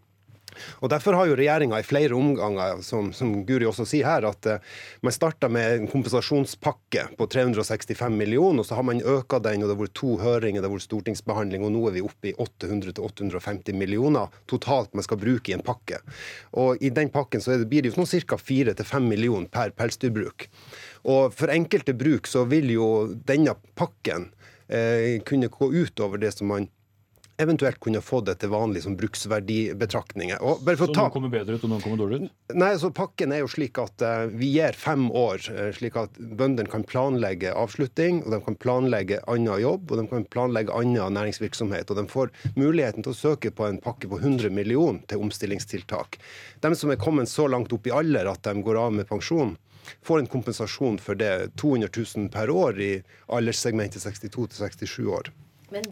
Og Derfor har jo regjeringa i flere omganger, som, som Guri også sier her, at uh, man starta med en kompensasjonspakke på 365 millioner, og så har man øka den, og det har vært to høringer, det har vært stortingsbehandling, og nå er vi oppe i 800-850 millioner totalt man skal bruke i en pakke. Og I den pakken så blir det jo sånn ca. 4-5 millioner per pelsdyrbruk. Og For enkelte bruk så vil jo denne pakken eh, kunne gå utover det som man eventuelt kunne få det til vanlig som bruksverdibetraktninger. Og bare for Så ta... noen kommer bedre ut og noen kommer dårlig ut? Nei, så Pakken er jo slik at uh, vi gir fem år, uh, slik at bøndene kan planlegge avslutning, og de kan planlegge annen jobb, og de kan planlegge annen næringsvirksomhet. Og de får muligheten til å søke på en pakke på 100 millioner til omstillingstiltak. De som er kommet så langt opp i alder at de går av med pensjon, får en kompensasjon for det. 200 000 per år i alderssegmentet 62 til 67 år.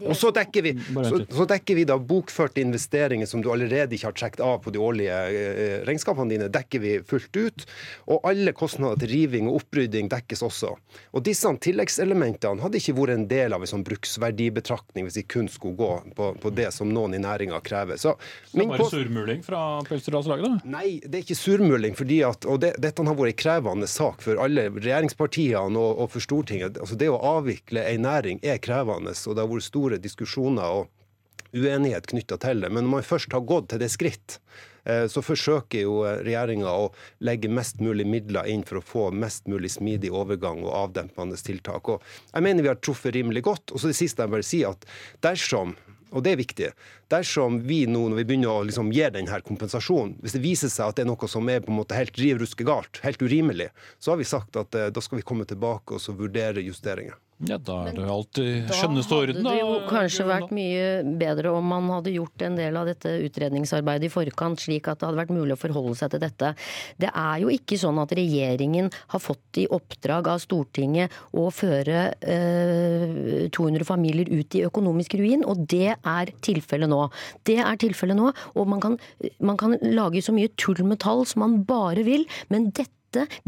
Og så dekker, vi, så, så dekker vi da bokførte investeringer som du allerede ikke har trukket av på de årlige eh, regnskapene dine, dekker vi fullt ut. Og alle kostnader til riving og opprydding dekkes også. Og disse tilleggselementene hadde ikke vært en del av en sånn bruksverdibetraktning hvis vi kun skulle gå på, på det som noen i næringa krever. Så, Så det min er bare surmuling fra Pelsdyralslaget, da? Nei, det er ikke surmuling. fordi at, og det, Dette har vært en krevende sak for alle regjeringspartiene og, og for Stortinget. Altså Det å avvikle en næring er krevende, og det har vært store diskusjoner og uenighet knytta til det. Men når man først har gått til det skritt, eh, så forsøker jo regjeringa å legge mest mulig midler inn for å få mest mulig smidig overgang og avdempende tiltak. Og jeg mener vi har truffet rimelig godt. Og så det siste jeg bare sier, at dersom og det er viktig. Dersom vi nå, når vi begynner å liksom gi denne kompensasjonen, hvis det viser seg at det er noe som er på en måte helt riv ruske galt, helt urimelig, så har vi sagt at eh, da skal vi komme tilbake og så vurdere justeringer. Ja, da er det alltid skjønneste orden, da. Det hadde jo kanskje vært mye bedre om man hadde gjort en del av dette utredningsarbeidet i forkant, slik at det hadde vært mulig å forholde seg til dette. Det er jo ikke sånn at regjeringen har fått i oppdrag av Stortinget å føre eh, 200 familier ut i økonomisk ruin, og det er tilfellet nå. Det er tilfellet nå, og man kan, man kan lage så mye tull med tall som man bare vil, men dette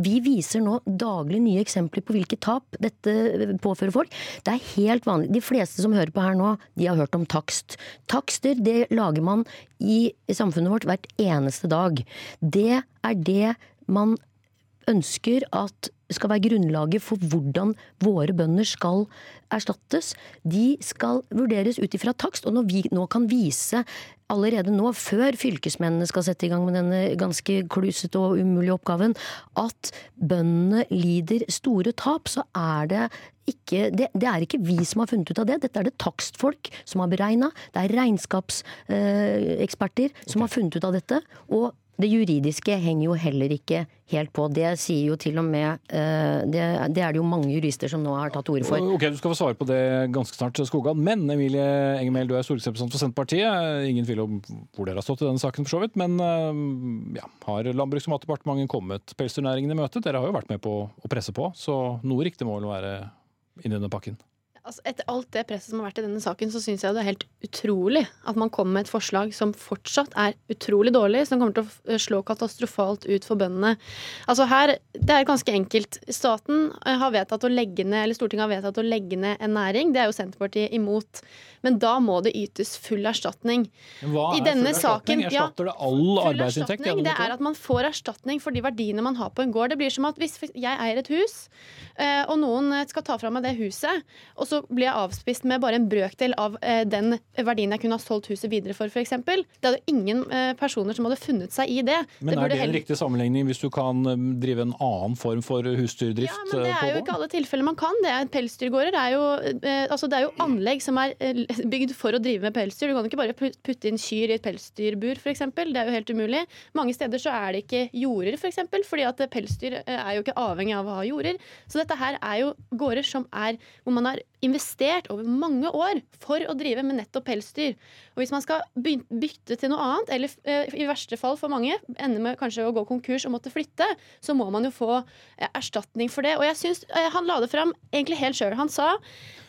vi viser nå daglig nye eksempler på hvilke tap dette påfører folk. Det er helt vanlig. De fleste som hører på her nå, de har hørt om takst. Takster det lager man i samfunnet vårt hvert eneste dag. Det er det man ønsker at skal være grunnlaget for hvordan våre bønder skal erstattes, de skal vurderes ut ifra takst. Og når vi nå kan vise allerede nå, før fylkesmennene skal sette i gang med denne ganske klusete og umulige oppgaven, at bøndene lider store tap, så er det ikke, det, det, er ikke vi som har funnet ut av det, dette er det takstfolk som har beregna. Det er regnskapseksperter eh, som har funnet ut av dette. Og det juridiske henger jo heller ikke helt på. Det sier jo til og med uh, det, det, er det jo mange jurister som nå har tatt ord for. Ok, Du skal få svare på det ganske snart, Skogan. Men Emilie Engemel, du er stortingsrepresentant for Senterpartiet. Ingen tvil om hvor dere har stått i denne saken, for så vidt. Men uh, ja, har Landbruks- og matdepartementet kommet pelsdyrnæringen i møte? Dere har jo vært med på å presse på, så noe riktig må vel være inni denne pakken? Altså, etter alt det presset som har vært i denne saken, så syns jeg det er helt utrolig at man kommer med et forslag som fortsatt er utrolig dårlig, som kommer til å slå katastrofalt ut for bøndene. Altså her, Det er ganske enkelt. Staten eh, har vedtatt å legge ned, eller Stortinget har vedtatt å legge ned en næring. Det er jo Senterpartiet imot. Men da må det ytes full erstatning. Hva er full erstatning? Erstatter det all arbeidsinntekt? Det er at man får erstatning for de verdiene man har på en gård. Det blir som at hvis jeg eier et hus, eh, og noen skal ta fra meg det huset, og så blir jeg avspist med bare en brøkdel av eh, den verdien jeg kunne ha solgt huset videre for, f.eks. Det hadde ingen eh, personer som hadde funnet seg i det. Men det er det en heller... riktig sammenligning hvis du kan eh, drive en annen form for husdyrdrift? Ja, men det er jo ikke alle tilfeller man kan det. Pelsdyrgårder er jo, altså det er jo anlegg som er bygd for å drive med pelsdyr. Du kan ikke bare putte inn kyr i et pelsdyrbur, f.eks. Det er jo helt umulig. Mange steder så er det ikke jorder, f.eks., for eksempel, fordi at pelsdyr er jo ikke avhengig av å ha jorder. Så dette her er jo gårder som er hvor man har investert over mange år for å drive med nettopp pelsdyr. Og hvis man skal bytte til noe annet, eller eh, i verste fall for mange ende med kanskje å gå konkurs og måtte flytte, så må man jo få eh, erstatning for det. Og jeg synes eh, han la det fram egentlig helt sjøl. Han sa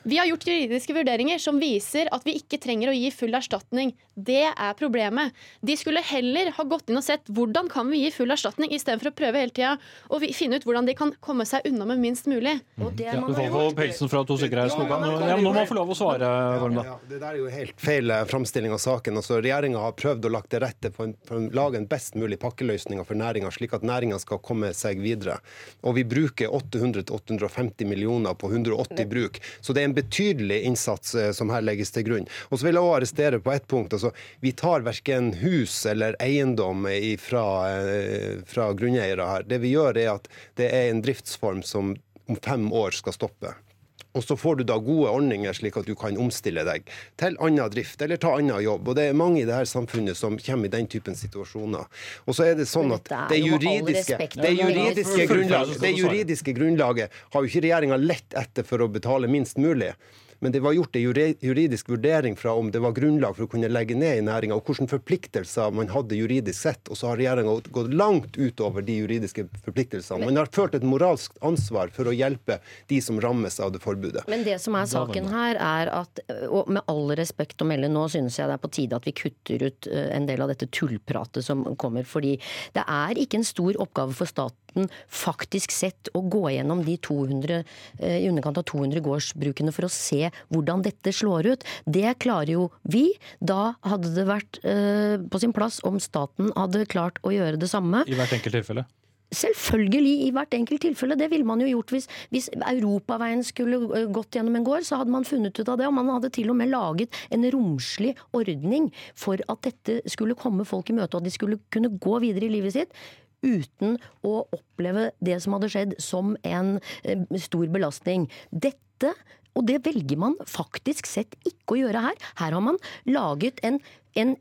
vi har gjort juridiske vurderinger som viser at vi ikke trenger å gi full erstatning. Det er problemet. De skulle heller ha gått inn og sett hvordan kan vi gi full erstatning, istedenfor å prøve hele tida å finne ut hvordan de kan komme seg unna med minst mulig. Og det ja, du får få pelsen fra to stykker her, Skogan. Ja, nå må han få lov å svare. Ja, ja, det der er jo helt feil eh, framstilling av saken. Altså, Regjeringa har prøvd å lage til rette for, for, å lage en best mulig pakkeløsning for næringa, slik at næringa skal komme seg videre. Og vi bruker 800-850 millioner på 180 bruk. Så det er en betydelig innsats eh, som her legges til grunn. Og så vil jeg også arrestere på ett punkt. altså Vi tar verken hus eller eiendom fra, eh, fra grunneiere her. Det vi gjør, er at det er en driftsform som om fem år skal stoppe. Og så får du da gode ordninger slik at du kan omstille deg til annen drift eller ta annen jobb. Og det er mange i det her samfunnet som kommer i den typen situasjoner. Og så er det sånn at det juridiske, det juridiske, grunnlaget, det juridiske grunnlaget har jo ikke regjeringa lett etter for å betale minst mulig. Men det var gjort en juridisk vurdering fra om det var grunnlag for å kunne legge ned i næringa, og hvilke forpliktelser man hadde juridisk sett. Og så har regjeringa gått langt utover de juridiske forpliktelsene. Man har ført et moralsk ansvar for å hjelpe de som rammes av det forbudet. Men det som er saken her, er at, og med all respekt å melde, nå synes jeg det er på tide at vi kutter ut eh, en del av dette tullpratet som kommer. Fordi det er ikke en stor oppgave for staten staten faktisk sett å gå gjennom de 200, eh, i underkant av 200 gårdsbrukene for å se hvordan dette slår ut. Det klarer jo vi. Da hadde det vært eh, på sin plass om staten hadde klart å gjøre det samme. I hvert enkelt tilfelle? Selvfølgelig, i hvert enkelt tilfelle. Det ville man jo gjort hvis, hvis, Europaveien skulle eh, gått gjennom en gård. Så hadde man funnet ut av det, og man hadde til og med laget en romslig ordning for at dette skulle komme folk i møte, og at de skulle kunne gå videre i livet sitt uten å oppleve det som hadde skjedd, som en eh, stor belastning. Dette og det velger man faktisk sett ikke å gjøre her. Her har man laget en, en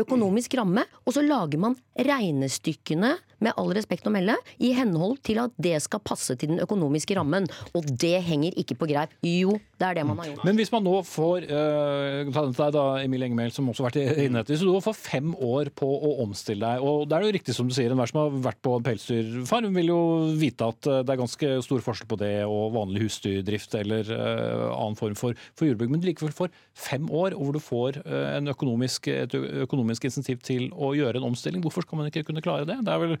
økonomisk ramme, og så lager man regnestykkene med all respekt å melde, i henhold til at det skal passe til den økonomiske rammen. Og det henger ikke på greip. Jo, det er det man har gjort. Men hvis man nå får uh, ta deg da, Emil Engemel, som også har vært inne etter, så du får fem år på å omstille deg. Og det er jo riktig som du sier, enhver som har vært på en pelsdyrfarm vil jo vite at eh, det er ganske stor forskjell på det og vanlig husdyrdrift eller øh, annen form for, for jordbruk. Men likevel får fem år, hvor du får en økonomisk, et økonomisk insentiv til å gjøre en omstilling, hvorfor skal man ikke kunne klare det? Det er vel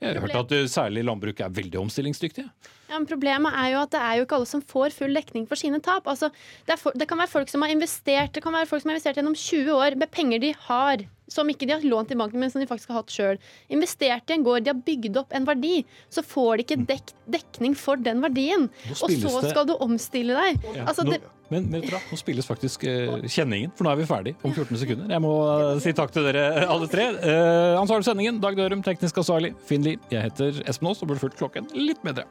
jeg har hørt at eh, særlig landbruket er veldig omstillingsdyktige. Ja, men Problemet er jo at det er jo ikke alle som får full dekning for sine tap. Altså, det, for, det, kan være folk som har investert det kan være folk som har investert gjennom 20 år med penger de har som ikke de har lånt i banken, men som de faktisk har hatt sjøl. Investert i en gård, de har bygd opp en verdi. Så får de ikke dek dekning for den verdien. Og så skal du omstille deg. Ja, Altså, nå, det, men, men vet nå spilles faktisk eh, kjenningen, for nå er vi ferdig om 14 sekunder. Jeg må eh, si takk til dere alle tre. Uh, ansvarlig for sendingen, Dag Dørum, teknisk ansvarlig, Finn Lie. Jeg heter Espen Aas og burde fulgt klokken litt bedre.